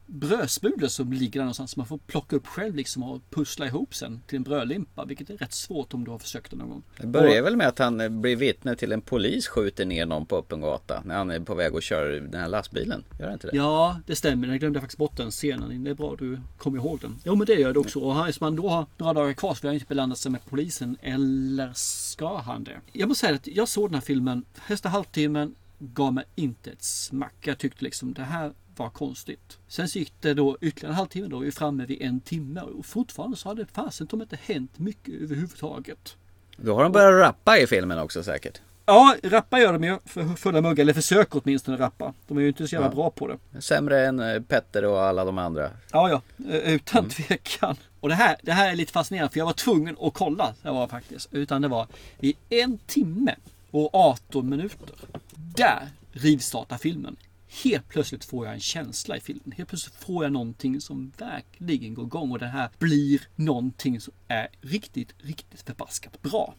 brödsmulor som ligger där någonstans som man får plocka upp själv liksom och pussla ihop sen till en brödlimpa. Vilket är rätt svårt om du har försökt det någon gång. Det börjar väl med att han eh, blir vittne till en polis skjuter ner någon på öppen gata när han är på väg att köra den här lastbilen. Gör det inte det? Ja, det stämmer. Jag glömde faktiskt bort den scenen. Det är bra du kom ihåg den. Jo, men det gör det också. Och eftersom han då har några dagar kvar så vill han inte belanda sig med polisen. Eller ska han det? Jag måste säga att jag såg den här filmen. Första halvtimmen gav mig inte ett smack. Jag tyckte liksom det här var konstigt. Sen så gick det då ytterligare en halvtimme då, vi är framme vid en timme och fortfarande så har det fasen inte hänt mycket överhuvudtaget. Då har de börjat rappa i filmen också säkert. Ja, rappa gör de ju för fulla muggar, eller försöker åtminstone rappa. De är ju inte så jävla Ja. bra på det. Sämre än eh, Petter och alla de andra. Ja, ja, eh, utan tvekan. Och det här, det här är lite fascinerande för jag var tvungen att kolla. Det var faktiskt. Utan det var i en timme och 18 minuter. Där rivstartar filmen. Helt plötsligt får jag en känsla i filmen. Helt plötsligt får jag någonting som verkligen går igång och det här blir någonting som är riktigt, riktigt förbaskat bra.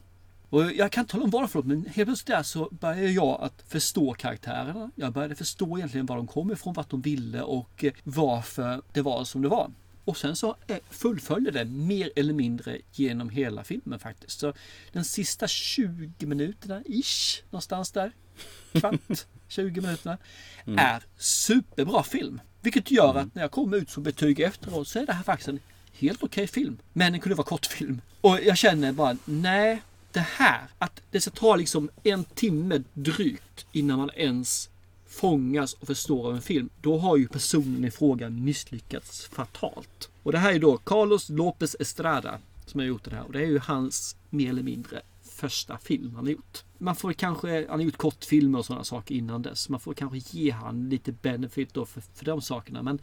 Och jag kan inte tala om varför men helt plötsligt där så började jag att förstå karaktärerna. Jag började förstå egentligen var de kom ifrån, vart de ville och eh, varför det var som det var. Och sen så fullföljer fullföljde det mer eller mindre genom hela filmen faktiskt. Så den sista 20 minuterna ish, någonstans där, kvart, <laughs> 20 minuterna, Mm. är superbra film. Vilket gör att när jag kommer ut som betyg efteråt så är det här faktiskt en helt okej film. Men den kunde vara kortfilm. Och jag känner bara, nej, det här, att det ska ta liksom en timme drygt innan man ens fångas och förstår av en film. Då har ju personen i fråga misslyckats fatalt. Och det här är då Carlos Lopez Estrada som har gjort det här. Och det är ju hans mer eller mindre första film han har gjort. Man får kanske, han har gjort kortfilmer och sådana saker innan dess. Man får kanske ge han lite benefit då för, för de sakerna. Men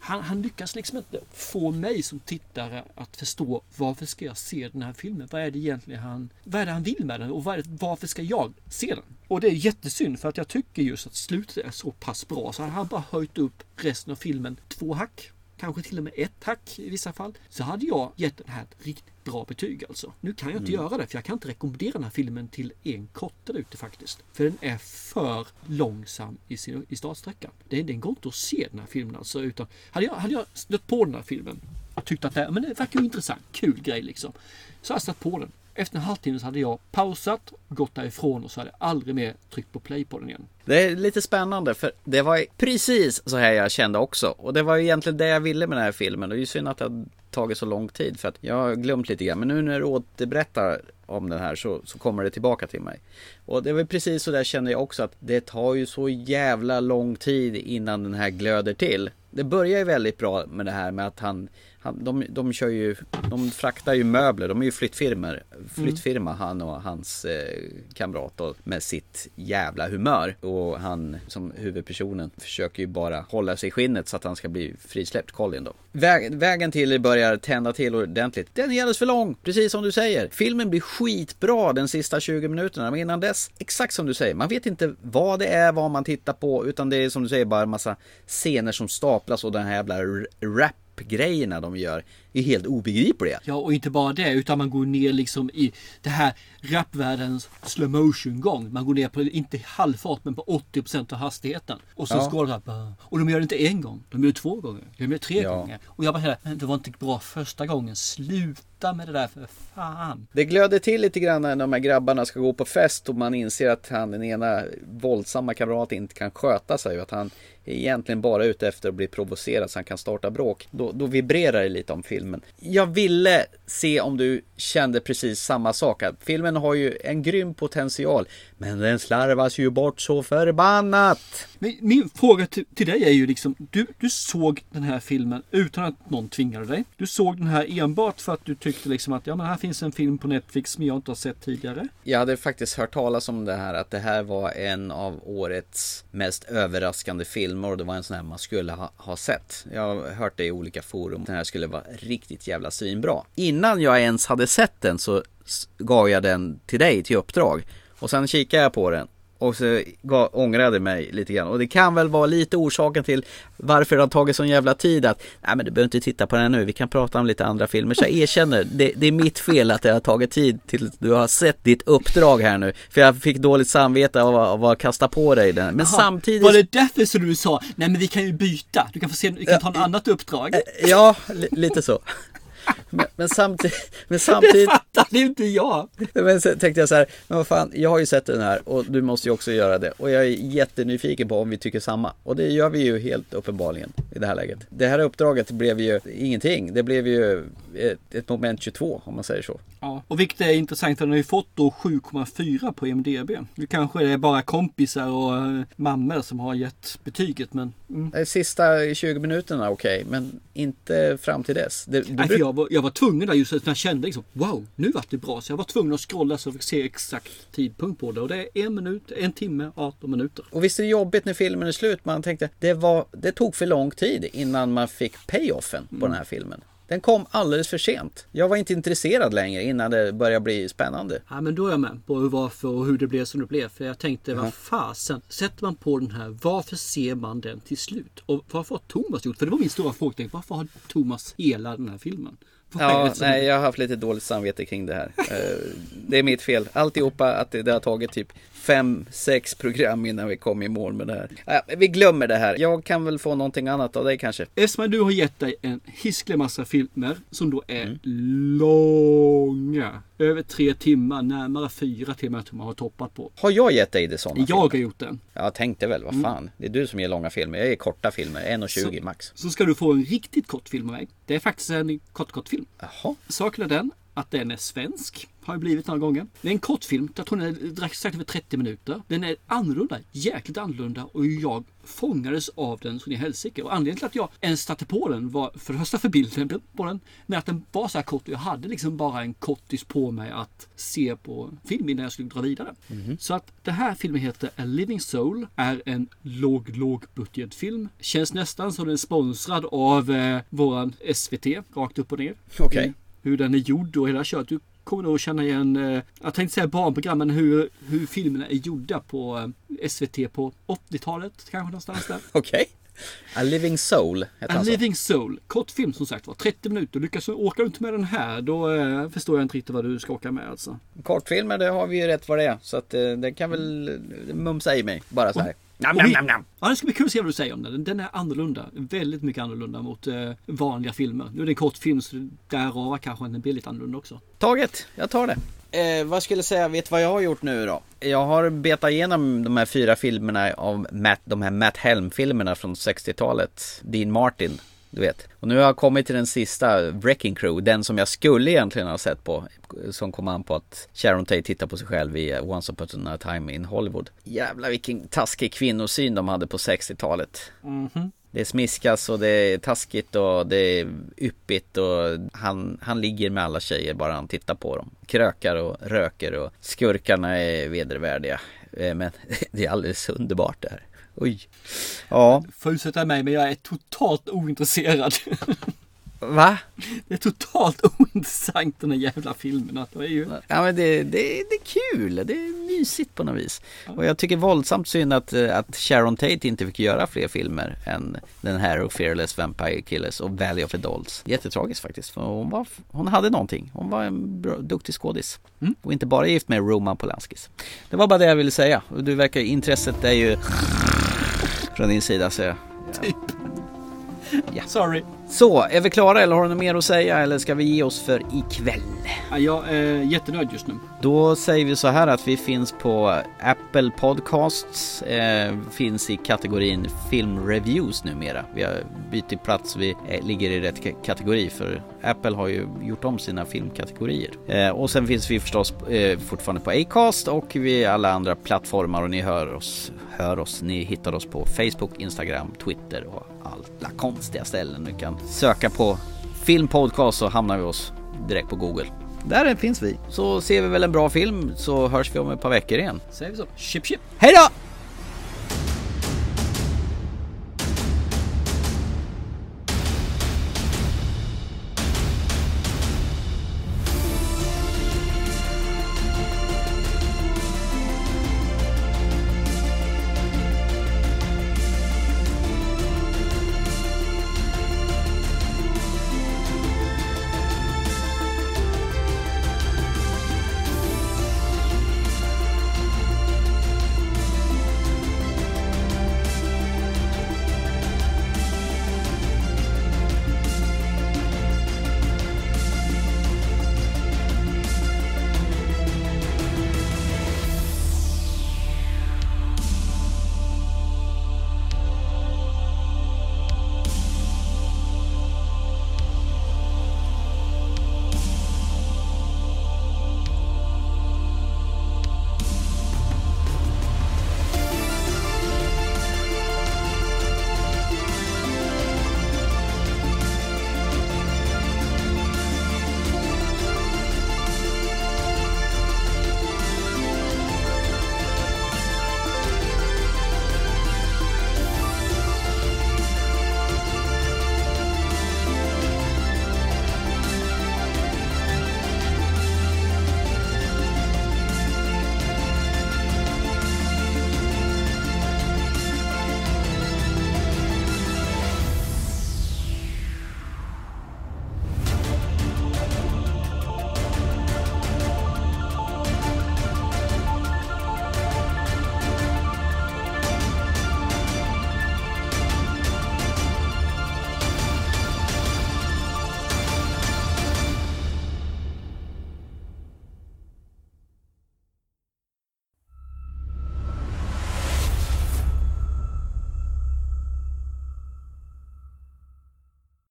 han, han lyckas liksom inte få mig som tittare att förstå varför ska jag se den här filmen? Vad är det egentligen han, vad är det han vill med den och vad är det, varför ska jag se den? Och det är jättesynd för att jag tycker just att slutet är så pass bra så hade han bara höjt upp resten av filmen två hack kanske till och med ett hack i vissa fall, så hade jag gett den här ett riktigt bra betyg alltså. Nu kan jag inte Mm. göra det, för jag kan inte rekommendera den här filmen till en kotte där ute faktiskt. För den är för långsam i, sin, i startsträckan. Det, den går inte att se den här filmen alltså. Utan, hade, jag, hade jag stött på den här filmen och tyckt att det, men det verkar ju intressant, kul grej liksom. Så hade jag stött på den. Efter en halvtimme så hade jag pausat, gått därifrån och så hade jag aldrig mer tryckt på play på den igen. Det är lite spännande för det var precis så här jag kände också. Och det var ju egentligen det jag ville med den här filmen. Och det är ju synd att har tagit så lång tid för att jag har glömt lite grann. Men nu när du återberättar om den här så, så kommer det tillbaka till mig. Och det var precis så där kände jag också att det tar ju så jävla lång tid innan den här glöder till. Det börjar ju väldigt bra med det här med att han, han de, de kör ju, de fraktar ju möbler, de är ju flyttfirmor, flyttfirma han och hans eh, kamrat då, med sitt jävla humör. Och han som huvudpersonen försöker ju bara hålla sig i skinnet så att han ska bli frisläppt, Colin då. Väg, vägen till börjar tända till ordentligt. Den är alldeles för lång, precis som du säger. Filmen blir skitbra den sista 20 minuterna, men innan dess, exakt som du säger, man vet inte vad det är, vad man tittar på, utan det är som du säger bara en massa scener som staplas och den här jävla rap grejerna de gör är helt obegripliga. Ja, och inte bara det, utan man går ner liksom i det här rapvärldens slow motion gång. Man går ner på, inte halvfart, men på 80% av hastigheten. Och så Ja. här, bara- Och de gör det inte en gång, de gör det två gånger, de gör det tre Ja. gånger. Och jag bara det var inte bra första gången, sluta Sluta med det där för fan. Det glöder till lite grann när de här grabbarna ska gå på fest och man inser att han den ena våldsamma kamraten inte kan sköta sig och att han är egentligen bara ute efter att bli provocerad så han kan starta bråk. Då, då vibrerar det lite om filmen. Jag ville se om du kände precis samma sak. Filmen har ju en grym potential men den slarvas ju bort så förbannat. Men min fråga till, till dig är ju liksom, du, du såg den här filmen utan att någon tvingade dig. Du såg den här enbart för att du tyckte liksom att ja men här finns en film på Netflix som jag inte har sett tidigare. Jag hade faktiskt hört talas om det här att det här var en av årets mest överraskande filmer och det var en sån här man skulle ha, ha sett. Jag har hört det i olika forum. Den här skulle vara riktigt jävla svinbra. Innan jag ens hade sett den så gav jag den till dig till uppdrag. Och sen kikade jag på den och så gav, ångrade mig lite grann. Och det kan väl vara lite orsaken till varför det har tagit sån jävla tid att Nej men du behöver inte titta på den nu, vi kan prata om lite andra filmer. Så jag erkänner, det, det är mitt fel att det har tagit tid till du har sett ditt uppdrag här nu. För jag fick dåligt samvete av, av att kasta på dig den. Men Jaha, samtidigt Var det därför som du sa, nej men vi kan ju byta, du kan få se, vi kan ta ett annat uppdrag. Ja, li, lite så. Men, men samtidigt, men Det samtidigt fattade inte jag. Men så tänkte jag så här, men vad fan, jag har ju sett den här och du måste ju också göra det. Och jag är jättenyfiken på om vi tycker samma. Och det gör vi ju helt uppenbarligen i det här läget. Det här uppdraget blev ju ingenting. Det blev ju ett, ett moment 22 om man säger så. Ja, och vilket är intressant den har ju fått då 7,4 på IMDB. Nu kanske det är bara kompisar och eh, mammor som har gett betyget men... Mm. De Sista 20 minuterna okej, men inte fram till dess. Det, det Nej, bruk- jag, var, jag var tvungen där just att jag kände liksom wow, nu vart det bra. Så jag var tvungen att scrolla så jag fick se exakt tidpunkt på det. Och det är en minut, en timme, 18 minuter. Och visst är det jobbigt när filmen är slut. Man tänkte det, var, det tog för lång tid innan man fick payoffen på den här filmen. Den kom alldeles för sent. Jag var inte intresserad längre innan det började bli spännande. Ja men då är jag med på hur, varför och hur det blev som det blev. För jag tänkte Jaha. vad fasen, sätter man på den här, varför ser man den till slut? Och varför har Thomas gjort? För det var min stora fråga, varför har Thomas hela den här filmen? Ja, nej, jag har haft lite dåligt samvete kring det här. Eh, Det är mitt fel. Alltihopa att det, det har tagit typ fem, sex program innan vi kom i mål med det här. Vi glömmer det här. Jag kan väl få någonting annat av dig kanske. Eftersom du har gett dig en hisklig massa filmer som då är Mm. långa. Över tre timmar, närmare fyra timmar som man har toppat på. Har jag gett dig det sådana Jag filmer? har gjort den. Jag tänkte väl, vad Mm. fan. Det är du som ger långa filmer. Jag ger korta filmer, 1.20 Så- max. Så ska du få en riktigt kort film av mig. Det är faktiskt en kort, kort film. Jaha. Saken är den att den är svensk. Har ju blivit några gånger. Det är en kortfilm. Jag tror den är strax över 30 minuter. Den är annorlunda. Jäkligt annorlunda. Och jag fångades av den så i helsike. Och anledningen till att jag ens satte på den var för det första för bilden på den. Men att den var så här kort. Och jag hade liksom bara en kortis på mig att se på film innan jag skulle dra vidare. Så att det här filmen heter A Living Soul. Är en låg, låg budgetfilm. Känns nästan som den är sponsrad av eh, våran SVT. Rakt upp och ner. Okej. Hur den är gjord och hela köret. Du kommer nog känna igen, eh, jag tänkte säga barnprogram, men hur, hur filmerna är gjorda på eh, SVT på 80-talet kanske någonstans där. <laughs> Okej. A Living Soul heter A alltså. Living Soul, kort film som sagt var, 30 minuter. Lyckas du åka runt med den här, då eh, förstår jag inte riktigt vad du ska åka med alltså. Kortfilmer, det har vi ju rätt vad det är. Så att eh, det kan väl mumsa i mig. Bara så här. Och nam, vi- nam, nam. Ja, det ska bli kul att se vad du säger om den. Den är annorlunda. Väldigt mycket annorlunda mot eh, vanliga filmer. Nu är det en kortfilm så därav kanske den blir lite annorlunda också. Taget, jag tar det. Eh, vad skulle jag säga, vet vad jag har gjort nu då? Jag har betat igenom de här fyra filmerna av Matt, de här Matt Helm-filmerna från 60-talet. Dean Martin, du vet. Och nu har jag kommit till den sista, Wrecking Crew, den som jag skulle egentligen ha sett på. Som kom an på att Sharon Tate tittar på sig själv i Once upon a time in Hollywood. Jävlar vilken taskig kvinnosyn de hade på 60-talet. Mhm. Det smiskas och det är taskigt och det är yppigt och han, han ligger med alla tjejer bara han tittar på dem. Krökar och röker och skurkarna är vedervärdiga. Eh, Men <laughs> det är alldeles underbart det här. Oj. Ja. Får ursäkta mig men jag är totalt ointresserad. <laughs> Va? Det är totalt <laughs> ointressant den här jävla filmen. Det är ju... Ja men det, det, det är kul, det är mysigt på något vis. Och jag tycker våldsamt synd att, eh, att Sharon Tate inte fick göra fler filmer än den här och Fearless Vampire Killers och Valley of the Dolls. Jättetragiskt faktiskt, för hon, var, hon hade någonting. Hon var en bra, duktig skådis. Och inte bara gift med Roman Polanskis. Det var bara det jag ville säga. Du verkar, intresset är ju från din sida så jag, Typ. Ja. Sorry. Så, är vi klara eller har du något mer att säga eller ska vi ge oss för ikväll? Ja, jag är jättenöjd just nu. Då säger vi så här att vi finns på Apple Podcasts, eh, finns i kategorin filmreviews numera. Vi har bytt plats, vi eh, ligger i rätt ka- kategori för Apple har ju gjort om sina filmkategorier. Eh, och sen finns vi förstås eh, fortfarande på Acast och vi alla andra plattformar och ni hör oss, hör oss, ni hittar oss på Facebook, Instagram, Twitter och alla konstiga ställen. Du kan söka på filmpodcast så hamnar vi oss direkt på Google. Där finns vi. Så ser vi väl en bra film så hörs vi om ett par veckor igen. Säger vi så. Chip chip. Hej då!